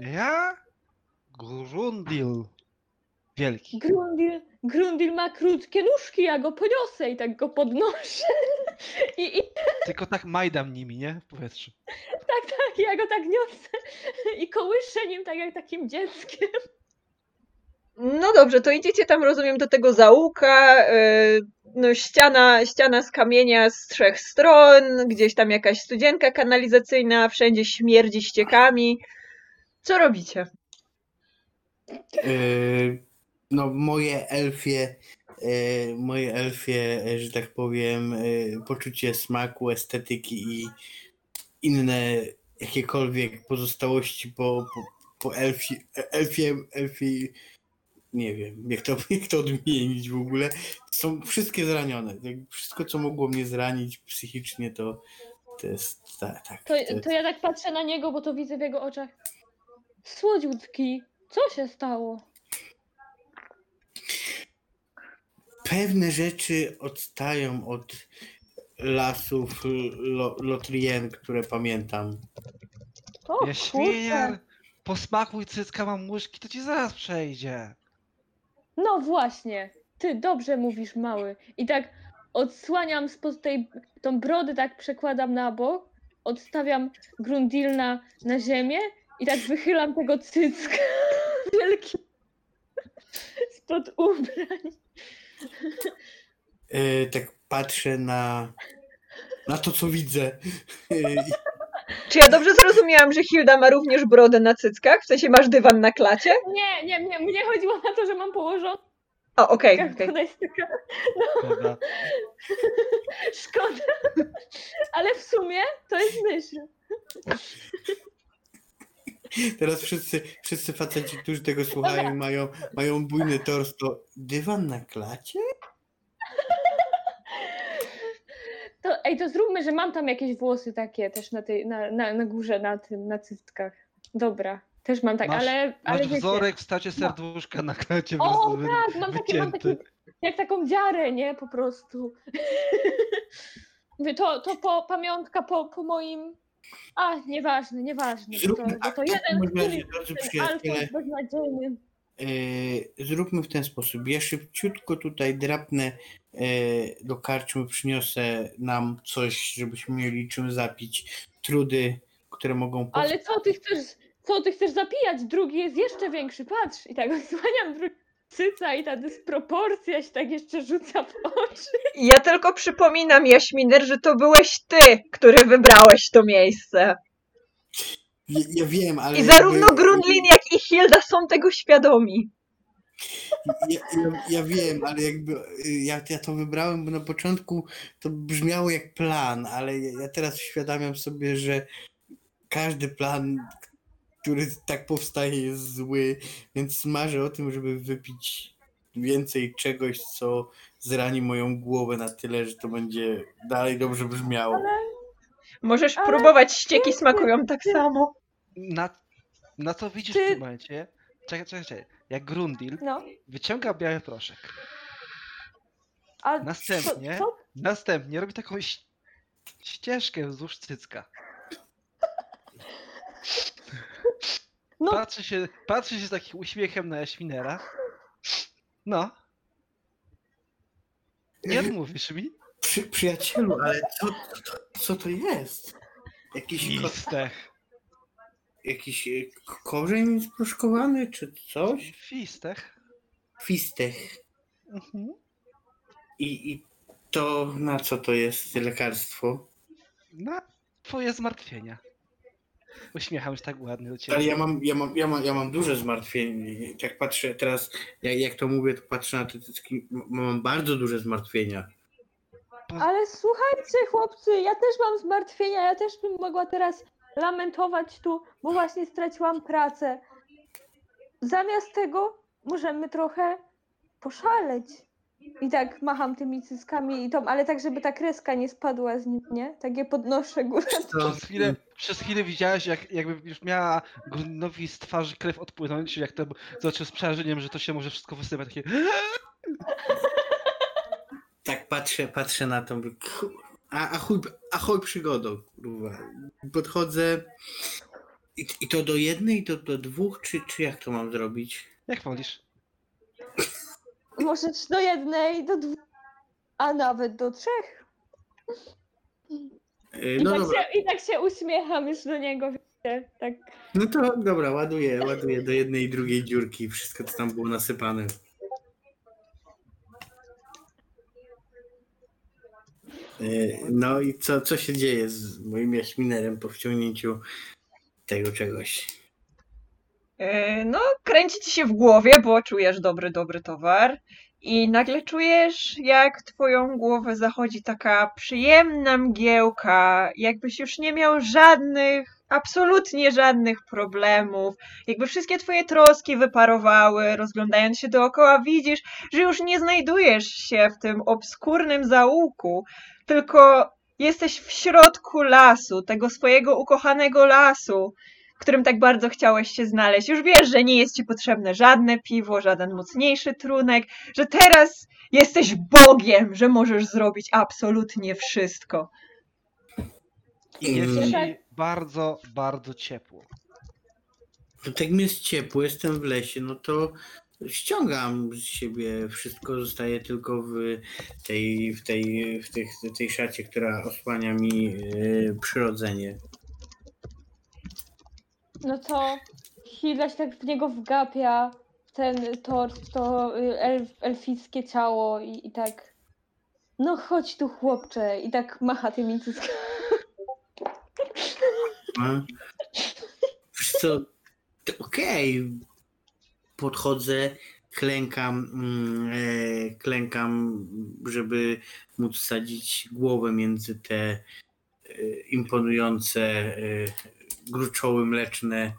Ja? Grundil. Wielki. Grundil, Grundil ma krótkie nóżki, ja go poniosę i tak go podnoszę. I, I Tylko tak majdam nimi, nie? W powietrzu. tak, tak, ja go tak niosę i kołyszę nim tak jak takim dzieckiem. No dobrze, to idziecie tam, rozumiem, do tego zaułka. e, No, ściana, ściana z kamienia z trzech stron, gdzieś tam jakaś studzienka kanalizacyjna, wszędzie śmierdzi ściekami. Co robicie? E, no moje elfie, e, moje elfie, e, że tak powiem, e, poczucie smaku, estetyki i inne jakiekolwiek pozostałości po, po, po elfi, elfie, elfi, nie wiem, jak to, jak to odmienić w ogóle, są wszystkie zranione. Jakby Wszystko, co mogło mnie zranić psychicznie, to, to jest tak. tak To, to ja tak patrzę na niego, bo to widzę w jego oczach. Słodziutki, co się stało? Pewne rzeczy odstają od lasów Lo- Lotrien, które pamiętam. O, Jaśminiar, posmakuj cycka mamuszki, to ci zaraz przejdzie. No właśnie, ty dobrze mówisz, mały. I tak odsłaniam spod tej tą brodę, tak przekładam na bok, odstawiam Grundilna na ziemię i tak wychylam tego cycka wielki spod ubrań. E, tak patrzę na, na to, co widzę. I- Czy ja dobrze zrozumiałam, że Hilda ma również brodę na cyckach? W sensie masz dywan na klacie? Nie, nie, nie, mnie chodziło na to, że mam położoną, O, okej, ona jest taka Dobra. szkoda. Ale w sumie to jest myśl. Teraz wszyscy, wszyscy faceci, którzy tego słuchają, mają, mają bujny tors, to dywan na klacie? To, ej, to zróbmy, że mam tam jakieś włosy takie też na, tej, na, na, na górze, na tym, na cystkach. Dobra, też mam tak, Masz- ale, ale Masz wiecie. wzorek w stacie serduszka na klacie O, wy- wy- tak, mam takie, mam takie, jak taką dziarę, nie, po prostu. To, to po, pamiątka po, po moim, a, nieważne, nieważne, to, Zróbmy bo to tak, jeden, który, alfons beznadziejny. e, zróbmy w ten sposób. Ja szybciutko tutaj drapnę e, do karczmy, przyniosę nam coś, żebyśmy mieli czym zapić trudy, które mogą. Ale co ty chcesz, co ty chcesz zapijać? Drugi jest jeszcze większy, patrz. I tak odsłaniam drugi cyca i ta dysproporcja się tak jeszcze rzuca w oczy. Ja tylko przypominam, Jaśminer, że to byłeś ty, który wybrałeś to miejsce. Ja, ja wiem, ale. I zarówno jakby- Grundlin, jak i Hilda są tego świadomi. Ja, ja, ja wiem, ale jakby ja, ja to wybrałem, bo na początku to brzmiało jak plan, ale ja, ja teraz uświadamiam sobie, że każdy plan, który tak powstaje, jest zły, więc marzę o tym, żeby wypić więcej czegoś, co zrani moją głowę na tyle, że to będzie dalej dobrze brzmiało. Możesz Ale próbować, ścieki smakują tak samo. Na, na co widzisz Ty- w tym momencie? Czekaj, czekaj, czekaj. Jak Grundil No, wyciąga biały proszek. a Następnie? Co, co? Następnie robi taką ś- ścieżkę wzdłuż cycka. No. Patrzy się, patrzy się z takim uśmiechem na Jaśminera. No. Nie odmówisz mi? Przy, przyjacielu, ale co, co, co to jest? Jakiś, ko, Fistech. jakiś e, korzeń sproszkowany, czy coś? Fistech. Fistech. Mhm. I, I to na co to jest lekarstwo? Na twoje zmartwienia. Uśmiecham się tak ładnie do ciebie. Ale ja mam, ja mam, ja mam, ja mam duże zmartwienie. Jak patrzę teraz, jak, jak to mówię, to patrzę na te cycki, mam bardzo duże zmartwienia. Ale słuchajcie, chłopcy, ja też mam zmartwienia, ja też bym mogła teraz lamentować tu, bo właśnie straciłam pracę. Zamiast tego możemy trochę poszaleć. I tak macham tymi cyckami i tą, ale tak, żeby ta kreska nie spadła z nim, nie? Tak je podnoszę górę. Przez chwilę, przez chwilę widziałeś, jak, jakby już miała Grundowi z twarzy krew odpłynąć, jak to zobaczył z przerażeniem, że to się może wszystko wysypać. Takie... tak patrzę, patrzę na to, mówię, kur- a, ahoj, ahoj przygodo, kurwa. Podchodzę i, i to do jednej, to do dwóch, czy, czy jak to mam zrobić? Jak wolisz? Możesz do jednej, do dwóch, a nawet do trzech. Yy, I, No tak, dobra, się, I tak się uśmiecham już do niego, wiecie, tak. no to dobra, ładuję, ładuję do jednej i drugiej dziurki wszystko, co tam było nasypane. Yy, No i co, co się dzieje z moim jaśminerem po wciągnięciu tego czegoś? E, No, kręci ci się w głowie, bo czujesz dobry, dobry towar. I nagle czujesz, jak twoją głowę zachodzi taka przyjemna mgiełka, jakbyś już nie miał żadnych, absolutnie żadnych problemów. Jakby wszystkie twoje troski wyparowały, rozglądając się dookoła, widzisz, że już nie znajdujesz się w tym obskurnym zaułku, tylko jesteś w środku lasu, tego swojego ukochanego lasu w którym tak bardzo chciałeś się znaleźć. Już wiesz, że nie jest ci potrzebne żadne piwo, żaden mocniejszy trunek, że teraz jesteś Bogiem, że możesz zrobić absolutnie wszystko. Jest Mm, ci bardzo, bardzo ciepło. To tak mi jest ciepło, jestem w lesie, no to ściągam z siebie wszystko, zostaje tylko w tej, w tej, w tych, w tej szacie, która osłania mi yy, przyrodzenie. No to Hilda się tak w niego wgapia, w ten tort, to y, elf, elfickie ciało i, i tak. No chodź tu chłopcze i tak macha tymi cyckami. A? Wiesz co, okej. Podchodzę, klękam, mm, e, klękam, żeby móc wsadzić głowę między te e, imponujące e, gruczoły mleczne,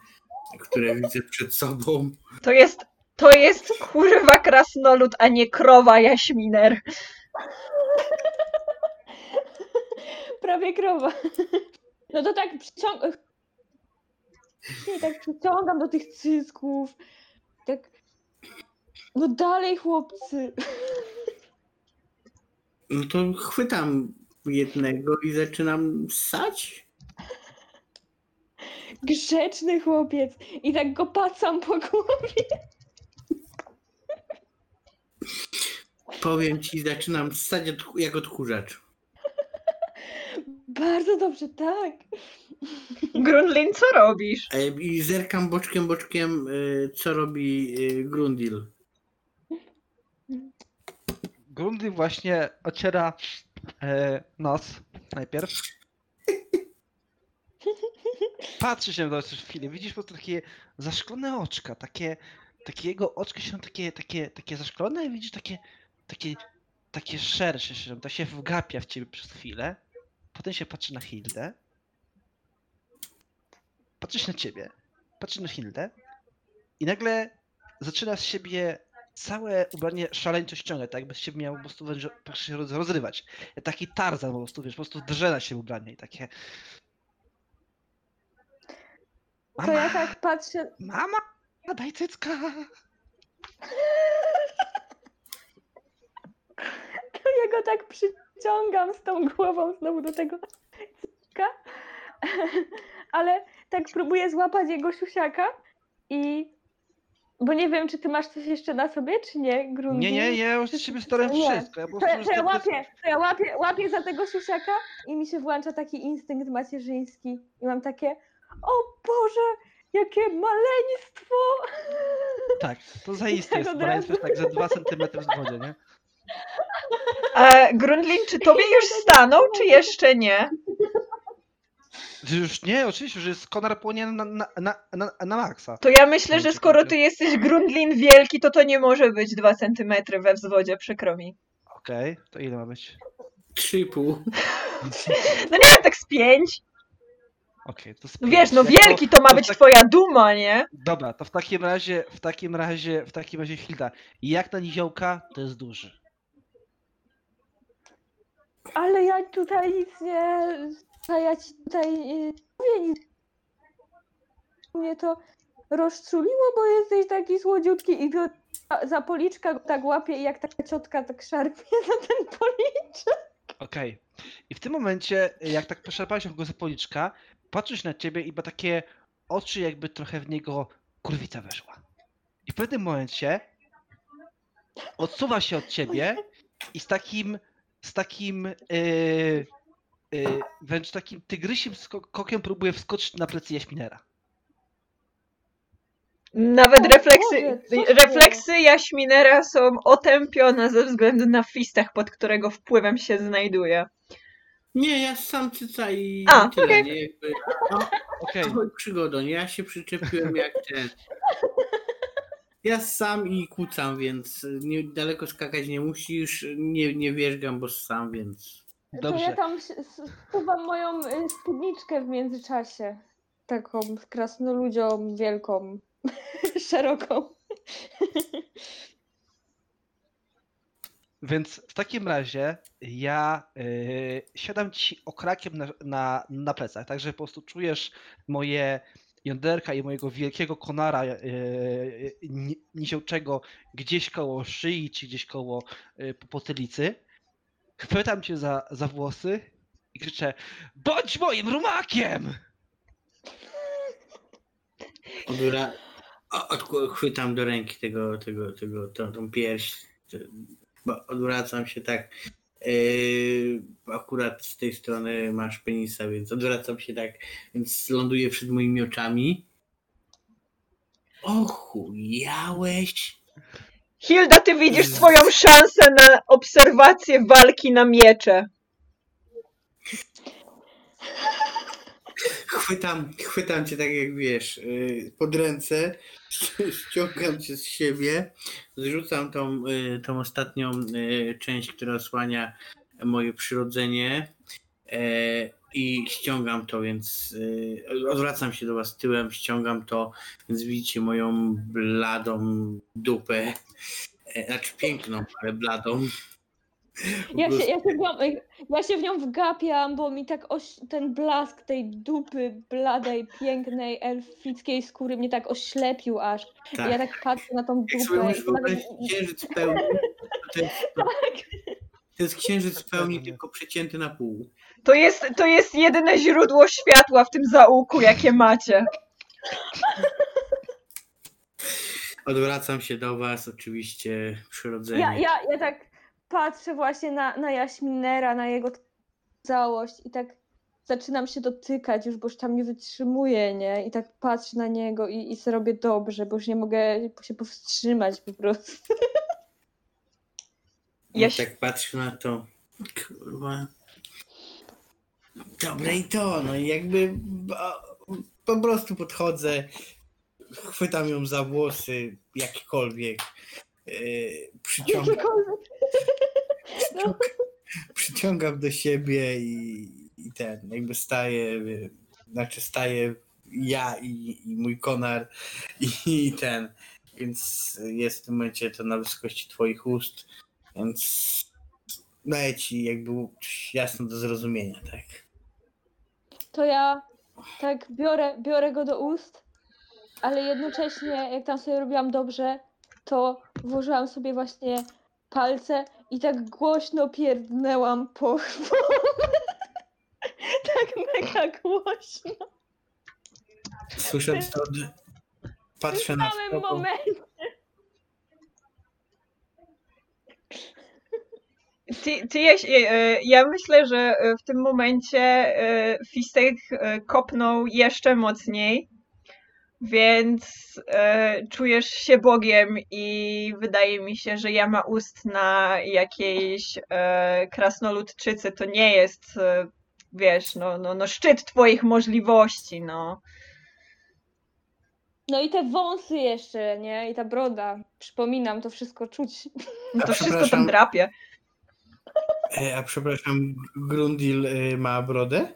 które widzę przed sobą. To jest, to jest kurwa krasnolud, a nie krowa jaśminer. Prawie krowa. No to tak przyciągam. Nie, tak przyciągam do tych cysków. Tak. No dalej, chłopcy. No to chwytam jednego i zaczynam ssać. Grzeczny chłopiec. I tak go pacam po głowie. Powiem ci, zaczynam ssać od, jak odkurzacz. Bardzo dobrze, tak. Grunlin, co robisz? E, I zerkam boczkiem, boczkiem, e, co robi e, Grundil. Grundy właśnie ociera e, nos najpierw. Patrzy się do chwilę, widzisz po prostu takie zaszklone oczka, takie, takie jego oczka się takie, takie, takie zaszklone i widzisz takie, takie, takie szersze się, tak się wgapia w ciebie przez chwilę. Potem się patrzy na Hildę. Patrzysz na ciebie, patrzy na Hildę i nagle zaczyna z siebie całe ubranie szaleńczo ściągać, tak jakby z siebie miał po prostu roz- rozrywać. Taki tarzan po prostu, wiesz, po prostu drze na się ubranie i takie... To ja Mama, tak patrzę. mama, daj cycka. To ja go tak przyciągam z tą głową znowu do tego cycka. Ale tak próbuję złapać jego siusiaka i. Bo nie wiem, czy ty masz coś jeszcze na sobie, czy nie, Grundi? Nie, nie, ja już starałem Nie. wszystko. Ja po To, prostu to ja już tak łapię, to ja łapię, łapię za tego siusiaka i mi się włącza taki instynkt macierzyński. I mam takie, o Boże, jakie maleństwo! Tak, to zaiste Tak jest, razu. tak ze 2 cm w wodzie, nie? E, Grunlin, czy tobie już stanął, czy jeszcze nie? Już nie, oczywiście, że jest Konar płonie na, na, na, na, na maksa. To ja myślę, że skoro ty jesteś Grundlin wielki, to to nie może być 2 centymetry we wzwodzie, przykro mi. Okej, to ile ma być? 3,5. No nie tak z 5. Okej, to No wiesz, no wielki to ma to być tak- twoja duma, nie? Dobra, to w takim razie, w takim razie, w takim razie Hilda, jak na niziołka, to jest duży. Ale ja tutaj nic nie. A ja ci tutaj nie mówię nic. Mnie to rozczuliło, bo jesteś taki słodziutki i go za policzka go tak łapie i jak taka ciotka tak szarpie za ten policzek. Okej. I w tym momencie, jak tak poszarpałeś go za policzka, patrzysz na ciebie i ma takie oczy, jakby trochę w niego kurwica weszła. I w pewnym momencie odsuwa się od ciebie i z takim, z takim, yy, yy, wręcz takim tygrysiem skokiem próbuje wskoczyć na plecy Jaśminera. Nawet O refleksy, Boże, refleksy Jaśminera są otępione ze względu na fistech, pod którego wpływem się znajduje. Nie, ja sam cyca i A, tyle, okej. nie? Jakby, no, Okej, ahoj, nie? Ja się przyczepiłem jak ten. Ja sam i kucam, więc nie, daleko skakać nie musisz, nie, nie wierzgam, bo sam, więc... To ja dobrze. tam s- moją y, spódniczkę w międzyczasie. Taką z krasnoludzią wielką, szeroką. Więc w takim razie ja yy, siadam ci okrakiem na, na, na plecach, także po prostu czujesz moje jąderka i mojego wielkiego konara yy, ni- niziołczego gdzieś koło szyi, czy gdzieś koło yy, potylicy. Chwytam cię za, za włosy i krzyczę Bądź moim rumakiem! Odku- chwytam do ręki tego, tego, tego, tą, tą pierś, odwracam się tak. Yy, akurat z tej strony masz penisa, więc odwracam się tak, więc ląduję przed moimi oczami. Ochujałeś? Hilda, ty widzisz swoją szansę na obserwację walki na miecze. Chwytam, chwytam cię tak jak wiesz, yy, pod ręce, ściągam cię z siebie, zrzucam tą, yy, tą ostatnią yy, część, która osłania moje przyrodzenie yy, i ściągam to, więc yy, odwracam się do was tyłem, ściągam to, więc widzicie moją bladą dupę, yy, znaczy piękną, ale bladą. Ja się, ja, się w nią, ja się w nią wgapiam, bo mi tak oś, ten blask tej dupy bladej, pięknej, elfickiej skóry mnie tak oślepił aż. I tak. Ja tak patrzę na tą Jak sobie dupę. i nawet- wyobrazić księżyc w pełni, to jest, to jest księżyc w pełni, tylko przecięty na pół. To jest, to jest jedyne źródło światła w tym zaułku, jakie macie. Odwracam się do was, oczywiście przyrodzenie. Ja, ja, ja tak patrzę właśnie na, na Jaśminera, na jego całość i tak zaczynam się dotykać już, bo już tam nie wytrzymuję, nie? I tak patrzę na niego i, i zrobię dobrze, bo już nie mogę się powstrzymać po prostu. Ja się- tak patrzę na to. Kurwa. Dobre i to, no i jakby po prostu podchodzę, chwytam ją za włosy, jakkolwiek. Yy, przyciągam, Jakiekolwiek. No. przyciągam do siebie i, i ten, jakby staję, znaczy staję ja i, i mój konar i, i ten, więc jest w tym momencie to na wysokości twoich ust, więc daję ci jakby jasno do zrozumienia, tak. To ja tak biorę, biorę go do ust, ale jednocześnie jak tam sobie robiłam dobrze, to włożyłam sobie właśnie palce i tak głośno pierdnęłam po tak mega głośno. Słysząc to, patrzę w na samym momencie. Ty, ty, Jaś- e, ja myślę, że e, w tym momencie e, Fistek kopnął jeszcze mocniej, więc e, czujesz się Bogiem i wydaje mi się, że jama ust na jakiejś e, krasnoludczycy to nie jest e, wiesz, no, no, no szczyt twoich możliwości, no. No i te wąsy jeszcze, nie? I ta broda. Przypominam, to wszystko czuć. no to wszystko tam drapie. A przepraszam, Grundil ma brodę?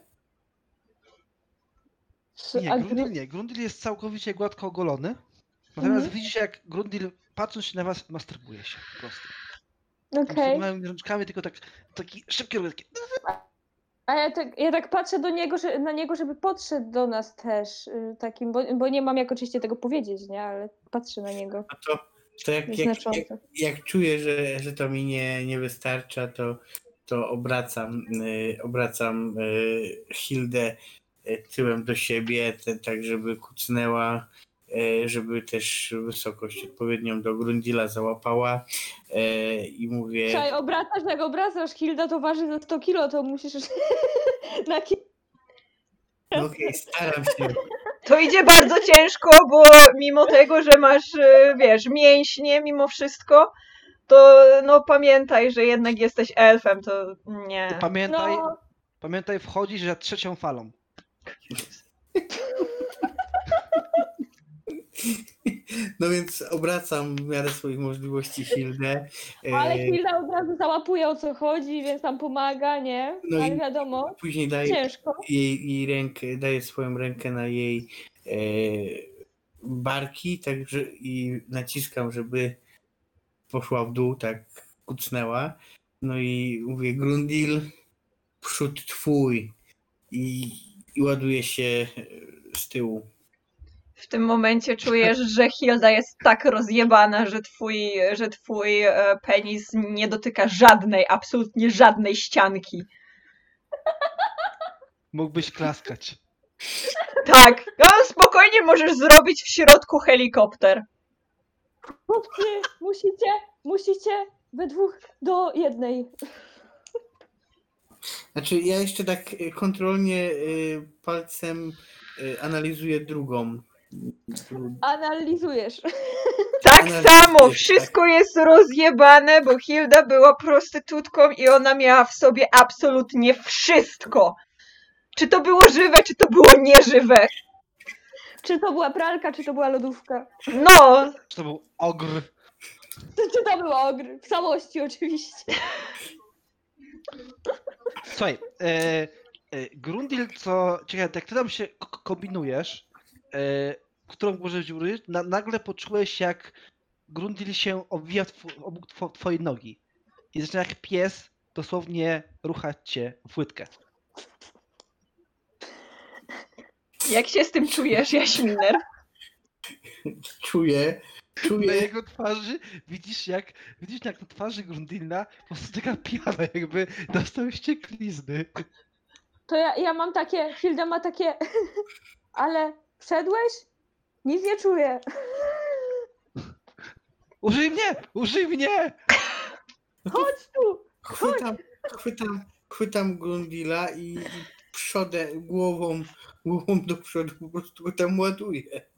Nie, A Grundil nie. Grundil jest całkowicie gładko ogolony. Natomiast Mhm. widzicie, jak Grundil patrząc się na was, masturbuje się po prostu. Okej. Okay. Małymi rączkami, tylko tak, taki szybki ruch, taki... A ja tak, ja tak patrzę do niego, że, na niego, żeby podszedł do nas też y, takim, bo, bo nie mam jak oczywiście tego powiedzieć, nie? Ale patrzę na niego. No to, to jak, jak, jak, jak czuję, że, że to mi nie, nie wystarcza, to, to obracam, y, obracam y, Hildę y, tyłem do siebie, te, tak żeby kucnęła, y, żeby też wysokość odpowiednią do Grundila załapała y, i mówię... Słuchaj, obracasz jak obracasz, Hilda to waży za 100 kilo, to musisz na ki- No okej, staram się. To idzie bardzo ciężko, bo mimo tego, że masz, e, wiesz, mięśnie mimo wszystko, to no pamiętaj, że jednak jesteś elfem, to nie. Pamiętaj, No, pamiętaj, wchodzisz za trzecią falą. No więc obracam w miarę swoich możliwości Hildę. ale Hilda od razu załapuje o co chodzi, więc tam pomaga, nie? No Ale wiadomo, Później daję ciężko. jej, jej rękę, daję swoją rękę na jej e, barki także i naciskam, żeby poszła w dół, tak kucnęła. No i mówię, Grundil, przód twój. I, i ładuje się e, z tyłu. W tym momencie czujesz, że Hilda jest tak rozjebana, że twój, że twój e, penis nie dotyka żadnej, absolutnie żadnej ścianki. Mógłbyś klaskać. Tak, no, spokojnie możesz zrobić w środku helikopter. Chłopcy, musicie, musicie we dwóch do jednej. Znaczy, ja jeszcze tak e, kontrolnie e, palcem e, analizuję drugą. Analizujesz. Tak Analizuję, samo, tak. wszystko jest rozjebane, bo Hilda była prostytutką i ona miała w sobie absolutnie wszystko. Czy to było żywe, czy to było nieżywe. Czy to była pralka, czy to była lodówka? No, Czy to był ogr? Czy, czy to był ogr? W całości oczywiście. Słuchaj, e, e, Grundil, co ciekawe, jak ty tam się k- kombinujesz, e, którą górze dziury, na, nagle poczułeś, jak Grundil się obwija tw obok two twojej nogi. I zaczyna jak pies dosłownie ruchać cię w łydkę. jak się z tym czujesz, Jaśminer? Czuję, Na czuję. jego twarzy widzisz jak, widzisz jak na twarzy Grundila po prostu taka piana, jakby dostał ścieklizny. To ja, ja mam takie, Hilda ma takie, ale wszedłeś? Nic nie czuję. Użyj mnie! Użyj mnie! Chodź tu! Chwytam, chwytam, chwytam Grundila i, i przodem, głową, głową do przodu po prostu go tam ładuję.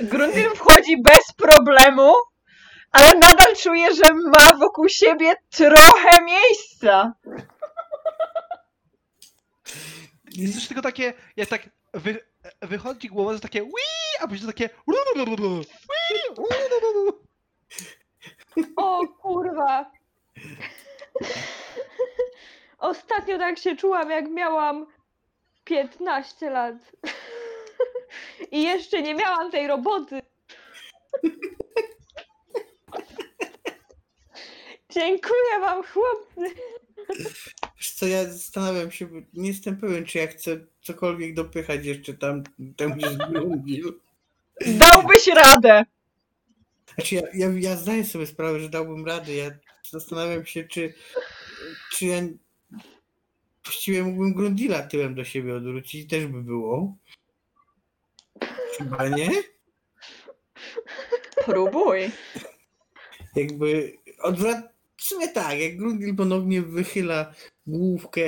Grundil wchodzi bez problemu, ale nadal czuje, że ma wokół siebie trochę miejsca. Jest tylko takie, jak tak wy, wychodzi głowa, to takie wii, a później to takie O kurwa. Ostatnio tak się czułam, jak miałam 15 lat. I jeszcze nie miałam tej roboty. Dziękuję wam, chłopcy. Wiesz co, ja zastanawiam się, bo nie jestem pewien, czy ja chcę cokolwiek dopychać jeszcze tam, tam gdzie Grundil. Dałbyś radę. Znaczy ja, ja, ja zdaję sobie sprawę, że dałbym radę. Ja zastanawiam się, czy, czy ja właściwie mógłbym Grundila tyłem do siebie odwrócić, też by było. Chyba nie? Próbuj. Jakby. W sumie tak, jak Grundil ponownie wychyla główkę,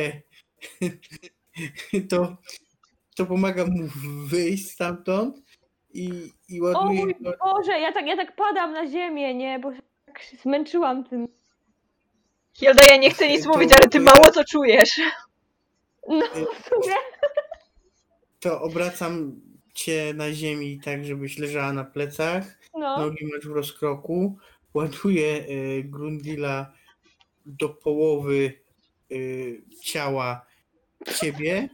to, to pomaga mu wyjść stamtąd i, i O ładuje mój go. Boże, ja tak, ja tak padam na ziemię, nie? Bo się tak się zmęczyłam tym. Hilda, ja nie chcę nic To- mówić, ale ty to mało ja- co czujesz. No w sumie. To obracam cię na ziemi tak, żebyś leżała na plecach, No. nogi masz w rozkroku, ładuję y, Grundila do połowy y, ciała ciebie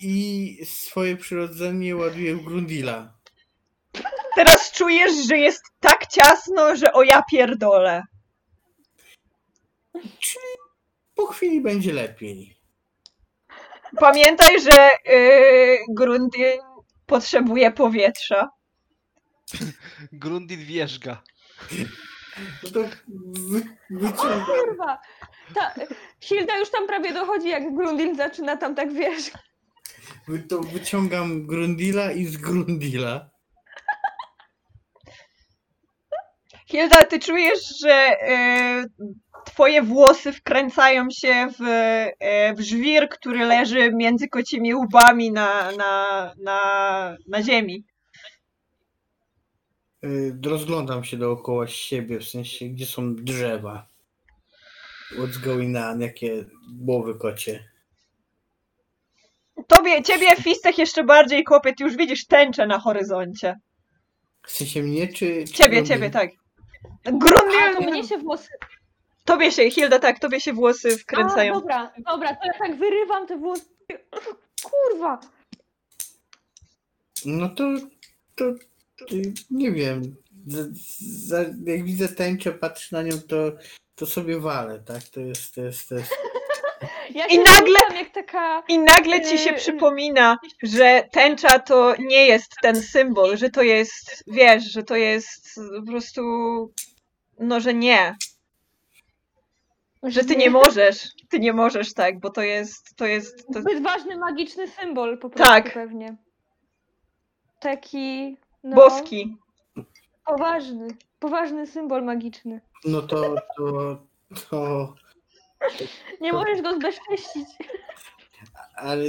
i swoje przyrodzenie ładuję w Grundila. Teraz czujesz, że jest tak ciasno, że o ja pierdolę. Po chwili będzie lepiej. Pamiętaj, że yy, Grundy potrzebuje powietrza. Grundit wierzga. No to wyciągam, Kurwa. Ta, Hilda już tam prawie dochodzi, jak Grundil zaczyna tam tak wiesz. to wyciągam Grundila i z Grundila. Hilda, ty czujesz, że yy, twoje włosy wkręcają się w, yy, w żwir, który leży między kocimi łbami na, na, na, na ziemi. Y, rozglądam się dookoła siebie, w sensie, gdzie są drzewa. What's going on? Jakie głowy kocie. Tobie, ciebie Fistek jeszcze bardziej kopie, ty już widzisz tęczę na horyzoncie. W sensie mnie, czy... czy Ciebie, ciebie, tak. A to mnie się włosy. Tobie się, Hilda, tak, tobie się włosy A, wkręcają. dobra, dobra, to ja tak wyrywam te włosy. Kurwa. No to, to, y, nie wiem. Z, za, jak widzę tęczę, patrzę na nią, to, to sobie walę, tak? To jest, to jest, to jest. Ja I nagle- jak taka. I nagle ci się Yy, przypomina, że tęcza to nie jest ten symbol, że to jest, wiesz, że to jest po prostu, no, że nie, że ty nie możesz, ty nie możesz tak, bo to jest, to jest, to, Zbyt ważny magiczny symbol po prostu Tak. pewnie. Taki. No, boski. Poważny. Poważny symbol magiczny. No to, to, to, Nie To- możesz go zbezcześcić. ale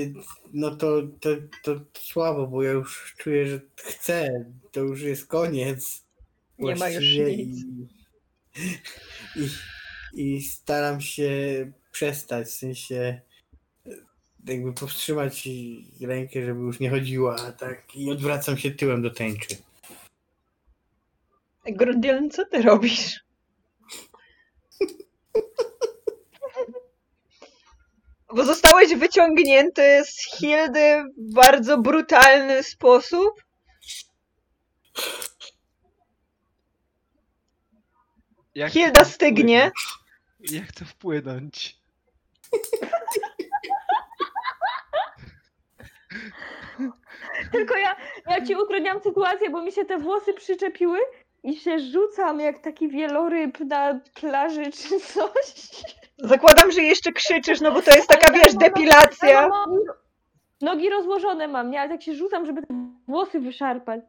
no to, to, to słabo, bo ja już czuję, że chcę. To już jest koniec. Nie ma już nic. I, i, I staram się przestać, w sensie jakby powstrzymać rękę, żeby już nie chodziła, a tak i odwracam się tyłem do tęczy. Grundiel, co ty robisz? Bo zostałeś wyciągnięty z Hildy w bardzo brutalny sposób. Jak Hilda stygnie. Ja chcę wpłynąć. Tylko ja, ja ci utrudniam sytuację, bo mi się te włosy przyczepiły i się rzucam jak taki wieloryb na plaży czy coś. Zakładam, że jeszcze krzyczysz, no bo to jest taka, wiesz, depilacja. Ja mam nogi, nogi rozłożone mam, nie? Ale tak się rzucam, żeby te włosy wyszarpać.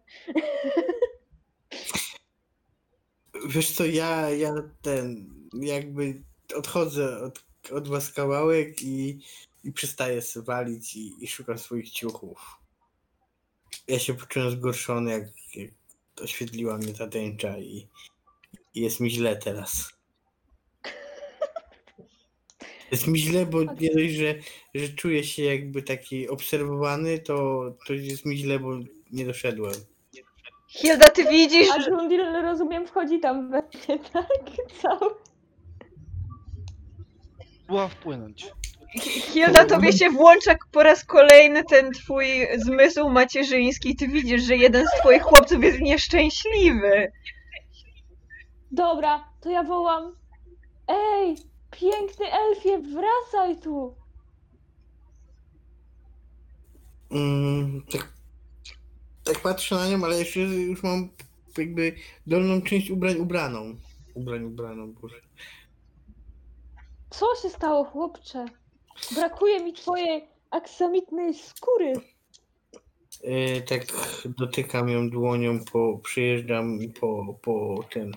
Wiesz co, ja, ja ten jakby odchodzę od, od was kawałek i, i przestaję walić i, i szukam swoich ciuchów. Ja się poczułem zgorszony, jak, jak oświetliła mnie ta tęcza i, i jest mi źle teraz. Jest mi źle, bo nie dość, że, że czuję się jakby taki obserwowany, to, to jest mi źle, bo nie doszedłem. Hilda, ty widzisz, A. Grundil, rozumiem, wchodzi tam we mnie, tak? Cały. Była wpłynąć. Hilda, tobie się włącza po raz kolejny ten twój zmysł macierzyński. Ty widzisz, że jeden z twoich chłopców jest nieszczęśliwy. Dobra, to ja wołam. Ej, piękny elfie, wracaj tu! Mm, tak, tak patrzę na nią, ale jeszcze już mam jakby dolną część ubrań ubraną. Ubrań ubraną, boże. Co się stało, chłopcze? Brakuje mi twojej aksamitnej skóry. E, tak dotykam ją dłonią, po, przyjeżdżam po, po tym,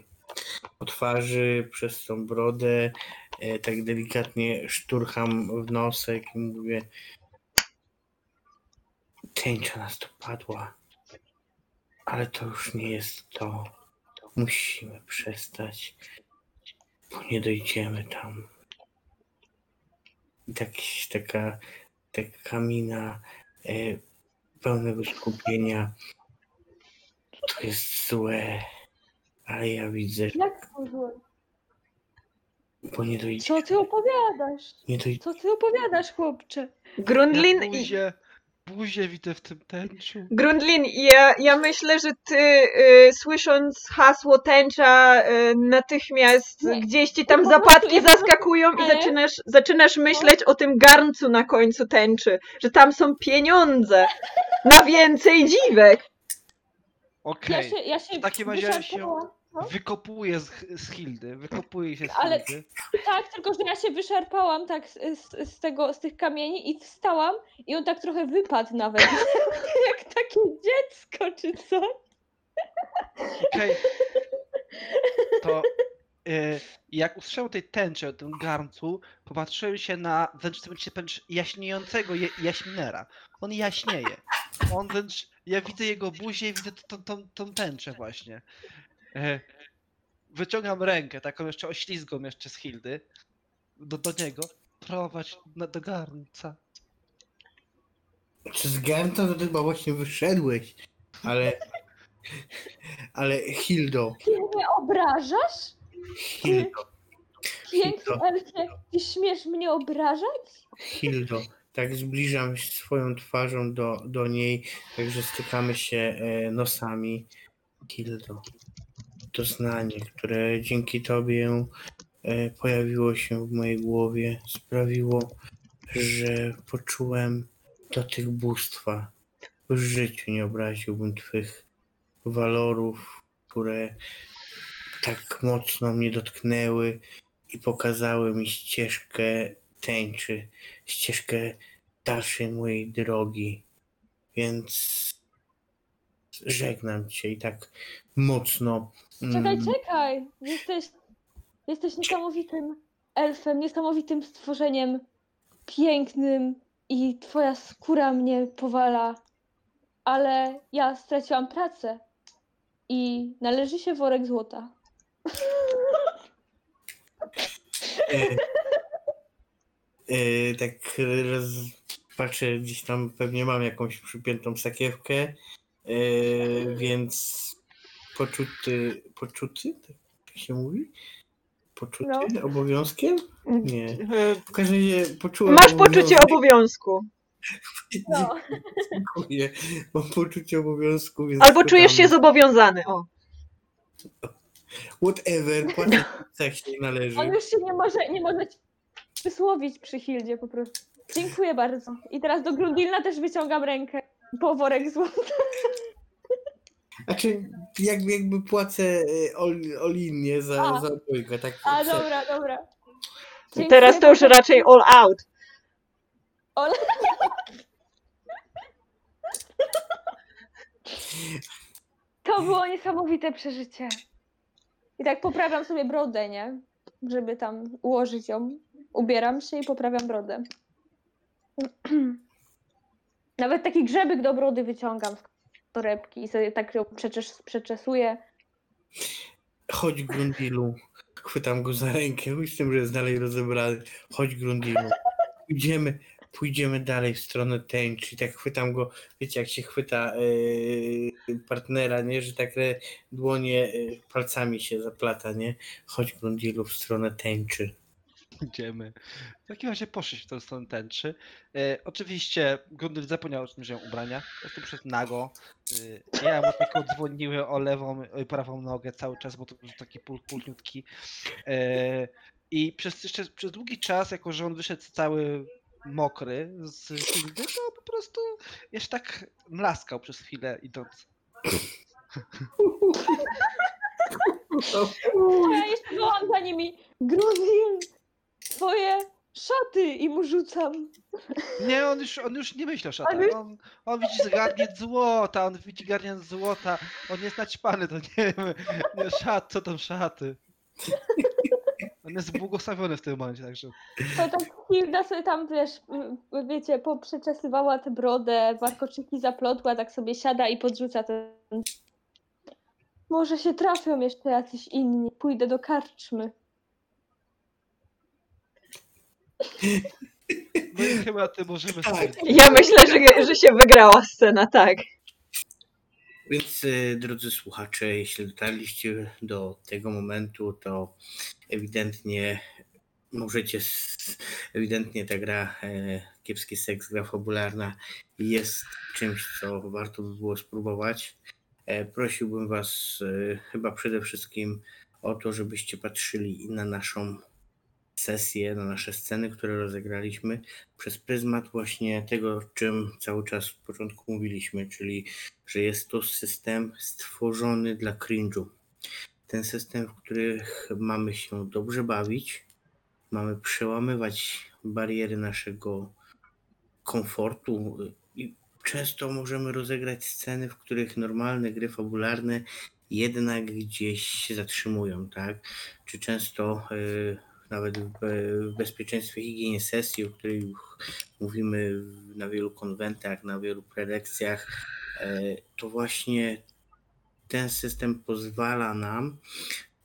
po twarzy, przez tą brodę, e, tak delikatnie szturcham w nosek i mówię tęcza nas dopadła, ale to już nie jest to. Musimy przestać, bo nie dojdziemy tam. I tak, taka, taka mina e, pełnego skupienia. To jest złe, ale ja widzę, że Jak to złe? bo nie dojdzie. Co ty opowiadasz? Nie dojdzie. Co ty opowiadasz, chłopcze? Grundlin, Ja i- buzię, widzę w tym tęczu. Grundlin, ja, ja myślę, że ty y, słysząc hasło tęcza y, natychmiast Nie, gdzieś ci tam zapadki zaskakują i zaczynasz, zaczynasz myśleć o tym garncu na końcu tęczy, że tam są pieniądze na więcej dziwek. Okej, Ja się, ja się w takim razie ja się. No. wykopuję z, z Hildy, wykopuję się z Ale- Hildy. Tak, tylko że ja się wyszarpałam tak z, z, tego, z tych kamieni i wstałam i on tak trochę wypadł nawet. Jak takie dziecko czy coś. Okej. To y, jak usłyszałem tej tęczy, o tym garncu, popatrzyłem się na wręcz jaśniejącego je, jaśminera. On jaśnieje. On wręcz, ja widzę jego buzię i widzę tą, tą, tą tęczę właśnie. E, wyciągam rękę, taką jeszcze oślizgą jeszcze z Hildy, do, do niego. Prowadź na, do garnca. Czy z Garnta to ty chyba właśnie wyszedłeś, ale... Ale Hildo, Ty mnie obrażasz? Hildo, Piękny elfie, ty śmiesz mnie obrażać? Hildo, tak zbliżam się swoją twarzą do, do niej, także stykamy się e, nosami. Hildo, doznanie, które dzięki tobie e, pojawiło się w mojej głowie, sprawiło, że poczułem dotyk bóstwa. W życiu nie obraziłbym twych walorów, które tak mocno mnie dotknęły i pokazały mi ścieżkę tęczy, ścieżkę dalszej mojej drogi. Więc żegnam cię i tak mocno. Czekaj, mm, czekaj. Jesteś, jesteś niesamowitym elfem, niesamowitym stworzeniem, pięknym i twoja skóra mnie powala. Ale ja straciłam pracę i należy się worek złota. E, e, tak roz, patrzę, gdzieś tam pewnie mam jakąś przypiętą sakiewkę, e, więc poczuty, poczuty, tak się mówi? Poczuty No. obowiązkiem? Nie. W każdym razie poczułem Masz poczucie obowiązku. No. Dziękuję. Mam poczucie obowiązku, więc Albo czujesz się zobowiązany. O. Whatever, płacę tak się należy. On już się nie może, nie może ci wysłowić przy Hildzie po prostu. Dziękuję bardzo. I teraz do Grundilna też wyciągam rękę po worek złota. Znaczy, jakby, jakby płacę e, ol, olinnie za, A. za obojga, tak? A dobra, dobra. Dziękuję Teraz to już raczej all out. Ole- To było niesamowite przeżycie. I tak poprawiam sobie brodę, nie? Żeby tam ułożyć ją. Ubieram się i poprawiam brodę. Nawet taki grzebyk do brody wyciągam z torebki i sobie tak ją przeczes przeczesuję. Chodź Grundilu. Chwytam go za rękę, z że jest dalej rozebrany. Chodź Grundilu. Pójdziemy, pójdziemy dalej w stronę tęczy. Tak chwytam go, wiecie jak się chwyta e, partnera, nie? Że tak dłonie e, palcami się zaplata, nie? Chodź Grundilu w stronę tęczy. Idziemy. W takim razie poszliśmy w tę stronę tęczy. E, oczywiście Grundel zapomniał o tym, że ubrania. Po prostu przez nago. E, ja mu tylko dzwoniły o lewą i prawą nogę cały czas, bo to był taki pól, pólniutki. E, I przez, jeszcze, przez długi czas, jako że on wyszedł cały mokry z Hildy, to po prostu jeszcze tak mlaskał przez chwilę idąc. Ja jeszcze wołam za nimi. Gruzin, twoje szaty i mu rzucam. Nie, on już, on już nie myśli o szatach. Ale- On, on widzi garniec złota, on widzi garniec złota. On jest naćpany, to nie wiem. Nie, szat, co tam szaty. On jest błogosławiony w tym momencie, także. To tak Hilda sobie tam, wiesz, y, wiecie, poprzeczesywała tę brodę, warkoczyki zaplotła, tak sobie siada i podrzuca ten... Może się trafią jeszcze jacyś inni. Pójdę do karczmy. No i chyba ty możemy Tak. Ja myślę, że, że się wygrała scena, tak. Więc y, drodzy słuchacze, jeśli dotarliście do tego momentu, to ewidentnie możecie, ewidentnie ta gra e, Kiepski Seks, gra fabularna jest czymś, co warto by było spróbować. E, prosiłbym Was e, chyba przede wszystkim o to, żebyście patrzyli na naszą sesję, na nasze sceny, które rozegraliśmy przez pryzmat właśnie tego, czym cały czas w początku mówiliśmy, czyli że jest to system stworzony dla cringe'u. Ten system, w którym mamy się dobrze bawić, mamy przełamywać bariery naszego komfortu i często możemy rozegrać sceny, w których normalne gry fabularne jednak gdzieś się zatrzymują, tak? Czy często y, nawet w, be- w bezpieczeństwie higienie sesji, o której mówimy na wielu konwentach, na wielu prelekcjach, e, to właśnie ten system pozwala nam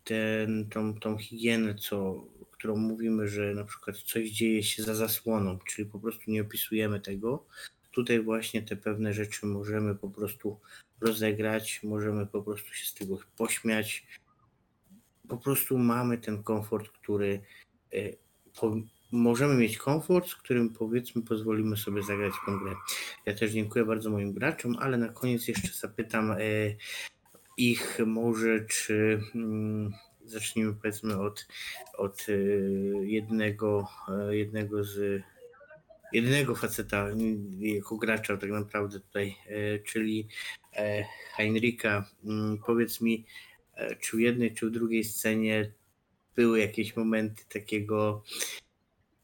ten, tą, tą higienę, co, którą mówimy, że na przykład coś dzieje się za zasłoną, czyli po prostu nie opisujemy tego. Tutaj właśnie te pewne rzeczy możemy po prostu rozegrać, możemy po prostu się z tego pośmiać. Po prostu mamy ten komfort, który e, po, możemy mieć komfort, z którym powiedzmy pozwolimy sobie zagrać w grę. Ja też dziękuję bardzo moim graczom, ale na koniec jeszcze zapytam e, ich może, czy mm, zacznijmy powiedzmy od, od e, jednego, jednego z jednego faceta mm, jako gracza tak naprawdę tutaj, czyli Heinricha. Mm, Powiedz mi, czy w jednej, czy w drugiej scenie były jakieś momenty takiego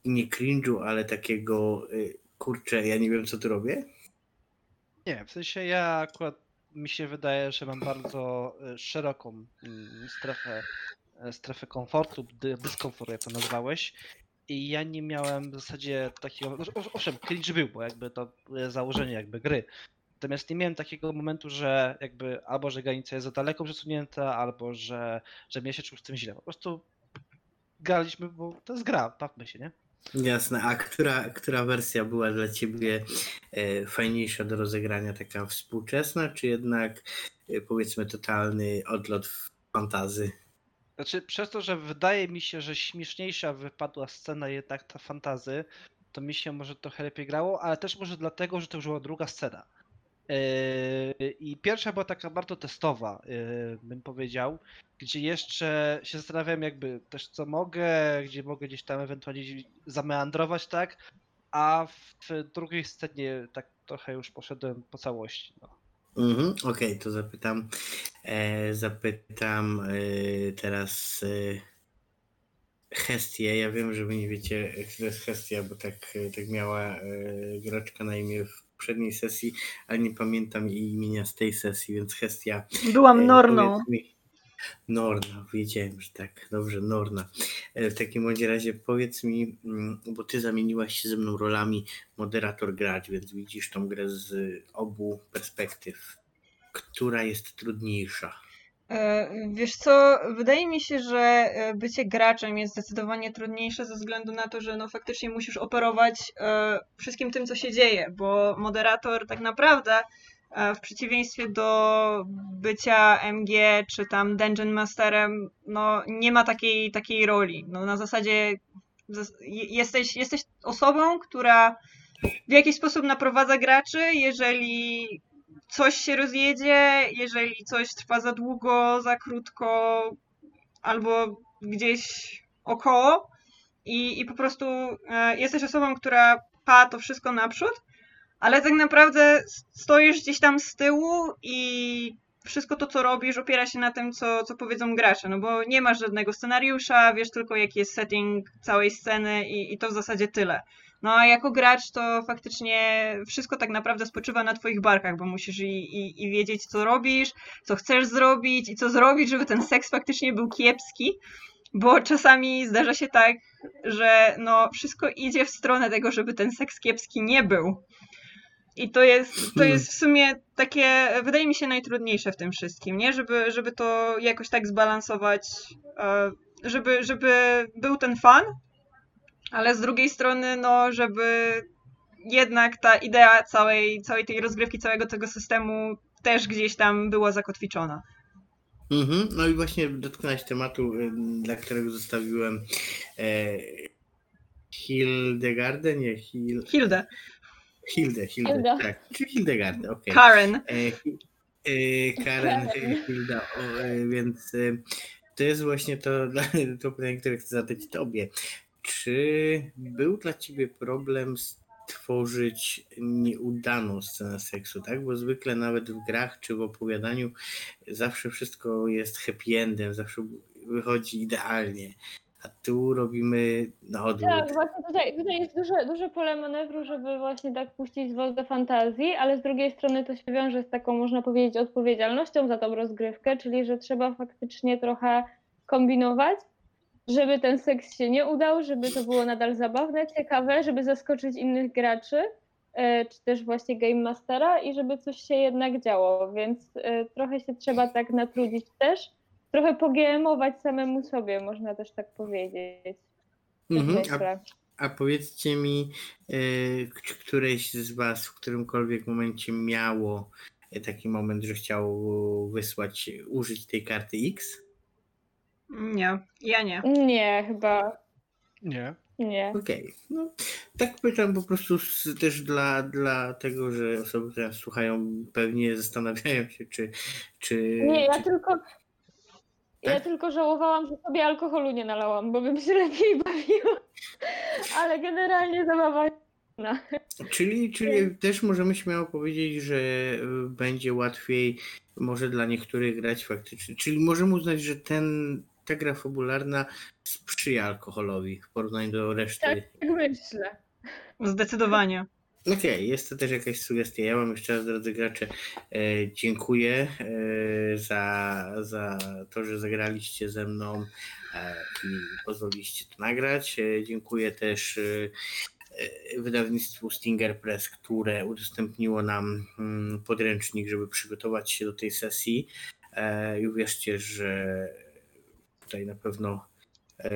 nie cringe'u, ale takiego y, kurczę, ja nie wiem co tu robię? Nie, w sensie ja akurat mi się wydaje, że mam bardzo e, szeroką mm, strefę, e, strefę komfortu, dy- dyskomfortu, jak to nazwałeś. I ja nie miałem w zasadzie takiego. ow- Owszem, cringe był, bo jakby to e, założenie jakby gry. Natomiast nie miałem takiego momentu, że jakby albo że granica jest za daleko przesunięta, albo że, że mnie się czuł z tym źle. Po prostu graliśmy, bo to jest gra, bawmy się, nie? Jasne, a która, która wersja była dla ciebie e, fajniejsza do rozegrania, taka współczesna, czy jednak e, powiedzmy totalny odlot w fantazy? Znaczy, przez to, że wydaje mi się, że śmieszniejsza wypadła scena jednak ta fantazy, to mi się może trochę lepiej grało, ale też może dlatego, że to już była druga scena. Yy, I pierwsza była taka bardzo testowa, yy, bym powiedział, gdzie jeszcze się zastanawiałem jakby też co mogę, gdzie mogę gdzieś tam ewentualnie zameandrować, tak? A w drugiej scenie tak trochę już poszedłem po całości. No. Mhm, Okej, to zapytam, e, zapytam e, teraz e, Hestię. Ja wiem, że wy nie wiecie, jak to jest Hestia, bo tak, tak miała e, graczka na imię w poprzedniej sesji, ale nie pamiętam jej imienia z tej sesji, więc Hestia Byłam E, Norną. Norna, wiedziałem, że tak, dobrze, Norna. E, W takim bądź razie powiedz mi, mm, bo ty zamieniłaś się ze mną rolami moderator gracz, więc widzisz tą grę z obu perspektyw. Która jest trudniejsza? E, Wiesz co, wydaje mi się, że e, bycie graczem jest zdecydowanie trudniejsze ze względu na to, że no faktycznie musisz operować e, wszystkim tym, co się dzieje, bo moderator tak naprawdę w przeciwieństwie do bycia MG czy tam Dungeon Masterem, no nie ma takiej, takiej roli. No na zasadzie zas- je- jesteś, jesteś osobą, która w jakiś sposób naprowadza graczy, jeżeli coś się rozjedzie, jeżeli coś trwa za długo, za krótko, albo gdzieś około i, i po prostu e, jesteś osobą, która pa to wszystko naprzód, ale tak naprawdę stoisz gdzieś tam z tyłu i wszystko to, co robisz, opiera się na tym, co, co powiedzą gracze, no bo nie masz żadnego scenariusza, wiesz tylko jaki jest setting całej sceny i, i to w zasadzie tyle. No a jako gracz to faktycznie wszystko tak naprawdę spoczywa na twoich barkach, bo musisz i, i, i wiedzieć, co robisz, co chcesz zrobić i co zrobić, żeby ten seks faktycznie był kiepski, bo czasami zdarza się tak, że no wszystko idzie w stronę tego, żeby ten seks kiepski nie był. I to jest, to Hmm. jest w sumie takie, wydaje mi się, najtrudniejsze w tym wszystkim, nie? Żeby, żeby to jakoś tak zbalansować, e, żeby, żeby był ten fan, Ale z drugiej strony, no, żeby jednak ta idea całej, całej tej rozgrywki, całego tego systemu też gdzieś tam była zakotwiczona. Mhm. No i właśnie dotknąłeś tematu, y, dla którego zostawiłem e, Hildegardę, nie Hil, Hilde, Hildę, Hildę, Hilda. tak, czy Hildegardę, okej. Karen. E, e, Karen, e, Hilda, o, e, więc e, to jest właśnie to, to pytanie, które chcę zadać Tobie. Czy był dla Ciebie problem stworzyć nieudaną scenę seksu, tak? Bo zwykle nawet w grach czy w opowiadaniu zawsze wszystko jest happy endem, zawsze wychodzi idealnie. A tu robimy na odwrót. Tak, właśnie tutaj, tutaj jest duże, duże pole manewru, żeby właśnie tak puścić was do fantazji, ale z drugiej strony to się wiąże z taką, można powiedzieć, odpowiedzialnością za tą rozgrywkę, czyli że trzeba faktycznie trochę kombinować, żeby ten seks się nie udał, żeby to było nadal zabawne, ciekawe, żeby zaskoczyć innych graczy, e, czy też właśnie Game Mastera i żeby coś się jednak działo, więc e, trochę się trzeba tak natrudzić też, trochę pogiemować samemu sobie, można też tak powiedzieć. Mhm. A. A powiedzcie mi, e, k- któreś z Was w którymkolwiek momencie miało e, taki moment, że chciało wysłać, użyć tej karty X? Nie, ja nie. Nie, chyba Nie. nie. Okej. No, tak pytam po prostu z, też dla, dla tego, że osoby, które nas słuchają, pewnie zastanawiają się, czy. czy Nie, ja czy, tylko. Ja Tak? tylko żałowałam, że sobie alkoholu nie nalałam, bo bym się lepiej bawiła. Ale generalnie zabawa. No. Czyli, czyli też możemy śmiało powiedzieć, że y, będzie łatwiej może dla niektórych grać faktycznie. Czyli możemy uznać, że ten, ta gra fabularna sprzyja alkoholowi w porównaniu do reszty. Tak myślę. Zdecydowanie. Okej, jest to też jakaś sugestia. Ja Wam jeszcze raz, drodzy gracze, e, dziękuję e, za, za to, że zagraliście ze mną e, i pozwoliliście to nagrać. Dziękuję też wydawnictwu Stinger Press, które udostępniło nam mm, podręcznik, żeby przygotować się do tej sesji. I uwierzcie, że tutaj na pewno e,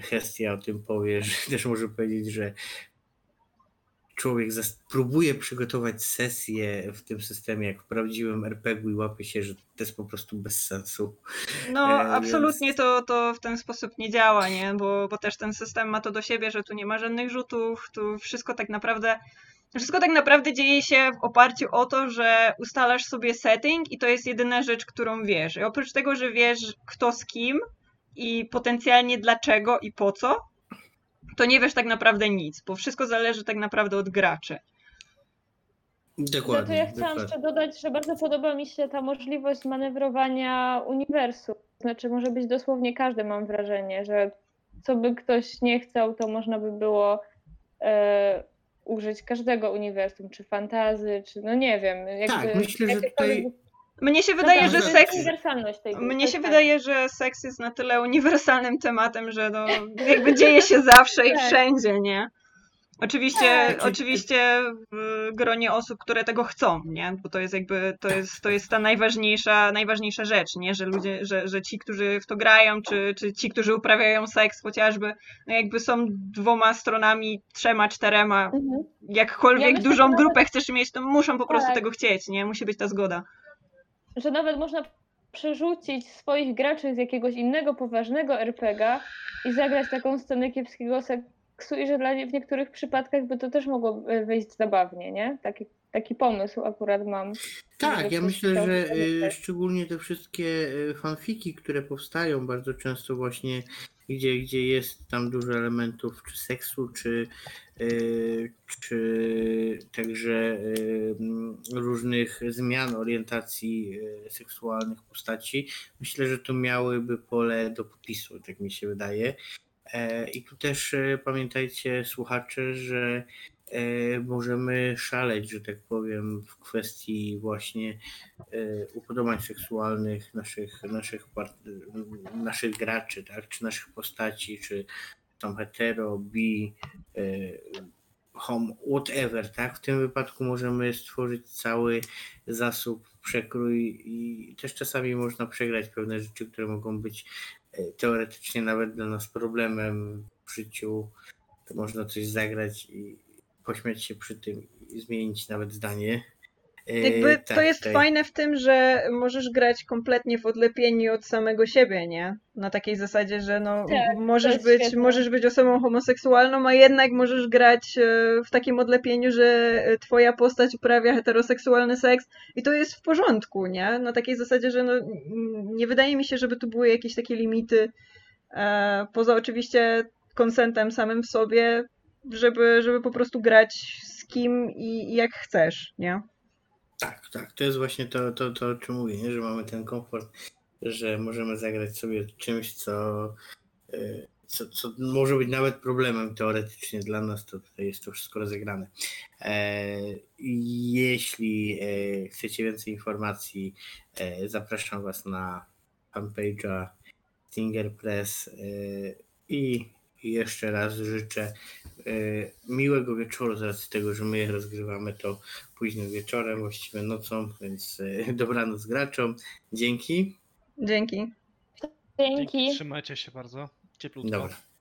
Hestia o tym powie, że też może powiedzieć, że człowiek próbuje przygotować sesję w tym systemie, jak w prawdziwym RPG-u i łapie się, że to jest po prostu bez sensu. No, E, absolutnie więc- to, to w ten sposób nie działa, nie? Bo, bo też ten system ma to do siebie, że tu nie ma żadnych rzutów, tu wszystko tak naprawdę. Wszystko tak naprawdę dzieje się w oparciu o to, że ustalasz sobie setting i to jest jedyna rzecz, którą wiesz. I oprócz tego, że wiesz kto z kim i potencjalnie dlaczego i po co, to nie wiesz tak naprawdę nic, bo wszystko zależy tak naprawdę od graczy. Za to Dokładnie. ja chciałam dokładnie. jeszcze dodać, że bardzo podoba mi się ta możliwość manewrowania uniwersum. Znaczy może być dosłownie każdy, mam wrażenie, że co by ktoś nie chciał, to można by było e, użyć każdego uniwersum, czy fantazy, czy no nie wiem. Jakby, Tak, myślę, że tutaj- Mnie się No wydaje, tak, że seks uniwersalność tej gry, Mnie się jest wydaje, że seks jest na tyle uniwersalnym tematem, że no, jakby dzieje się zawsze i Tak. wszędzie, nie? Oczywiście, Tak. oczywiście w gronie osób, które tego chcą, nie? Bo to jest jakby, to jest, to jest ta najważniejsza, najważniejsza rzecz, nie? Że ludzie, że, że ci, którzy w to grają, czy, czy ci, którzy uprawiają seks chociażby, no jakby są dwoma stronami, trzema, czterema, Mhm. jakkolwiek Ja myślę, dużą grupę chcesz mieć, to muszą po prostu Tak. tego chcieć, nie? Musi być ta zgoda. Że nawet można przerzucić swoich graczy z jakiegoś innego poważnego RPG i zagrać taką scenę kiepskiego seksu i że dla nie, w niektórych przypadkach by to też mogło e, wyjść zabawnie, nie? Taki, taki pomysł akurat mam. Tak, ja myślę, że nagrać. szczególnie te wszystkie y, fanfiki, które powstają bardzo często właśnie, gdzie, gdzie jest tam dużo elementów czy seksu, czy, y, czy także y, mm, różnych zmian orientacji y, seksualnych postaci, myślę, że to miałyby pole do popisu, tak mi się wydaje. I tu też pamiętajcie, słuchacze, że możemy szaleć, że tak powiem, w kwestii właśnie e, upodobań seksualnych naszych, naszych, naszych graczy, tak? czy naszych postaci, czy są hetero, bi, e, hom, whatever, tak? W tym wypadku możemy stworzyć cały zasób, przekrój i też czasami można przegrać pewne rzeczy, które mogą być e, teoretycznie nawet dla nas problemem w życiu to można coś zagrać i pośmiać się przy tym i zmienić nawet zdanie. E, Jakby to tak, jest tutaj- fajne w tym, że możesz grać kompletnie w odlepieniu od samego siebie, nie? Na takiej zasadzie, że no, Tak, możesz, być, świetne. możesz być osobą homoseksualną, a jednak możesz grać e, w takim odlepieniu, że e, twoja postać uprawia heteroseksualny seks i to jest w porządku, nie? Na takiej zasadzie, że no, nie wydaje mi się, żeby tu były jakieś takie limity, poza oczywiście konsentem samym w sobie, żeby, żeby po prostu grać z kim i, i jak chcesz, nie? Tak, tak. To jest właśnie to, to, to o czym mówię, nie? że mamy ten komfort, że możemy zagrać sobie czymś, co, y, co, co może być nawet problemem teoretycznie dla nas, to tutaj jest to wszystko rozegrane. E, Jeśli e, chcecie więcej informacji, e, zapraszam Was na fanpage'a Stinger Press e, i jeszcze raz życzę e, miłego wieczoru z racji tego, że my rozgrywamy to późnym wieczorem, właściwie nocą, więc e, dobranoc graczom. Dzięki. Dzięki. Dzięki. Trzymajcie się bardzo. Cieplutko. Dobra.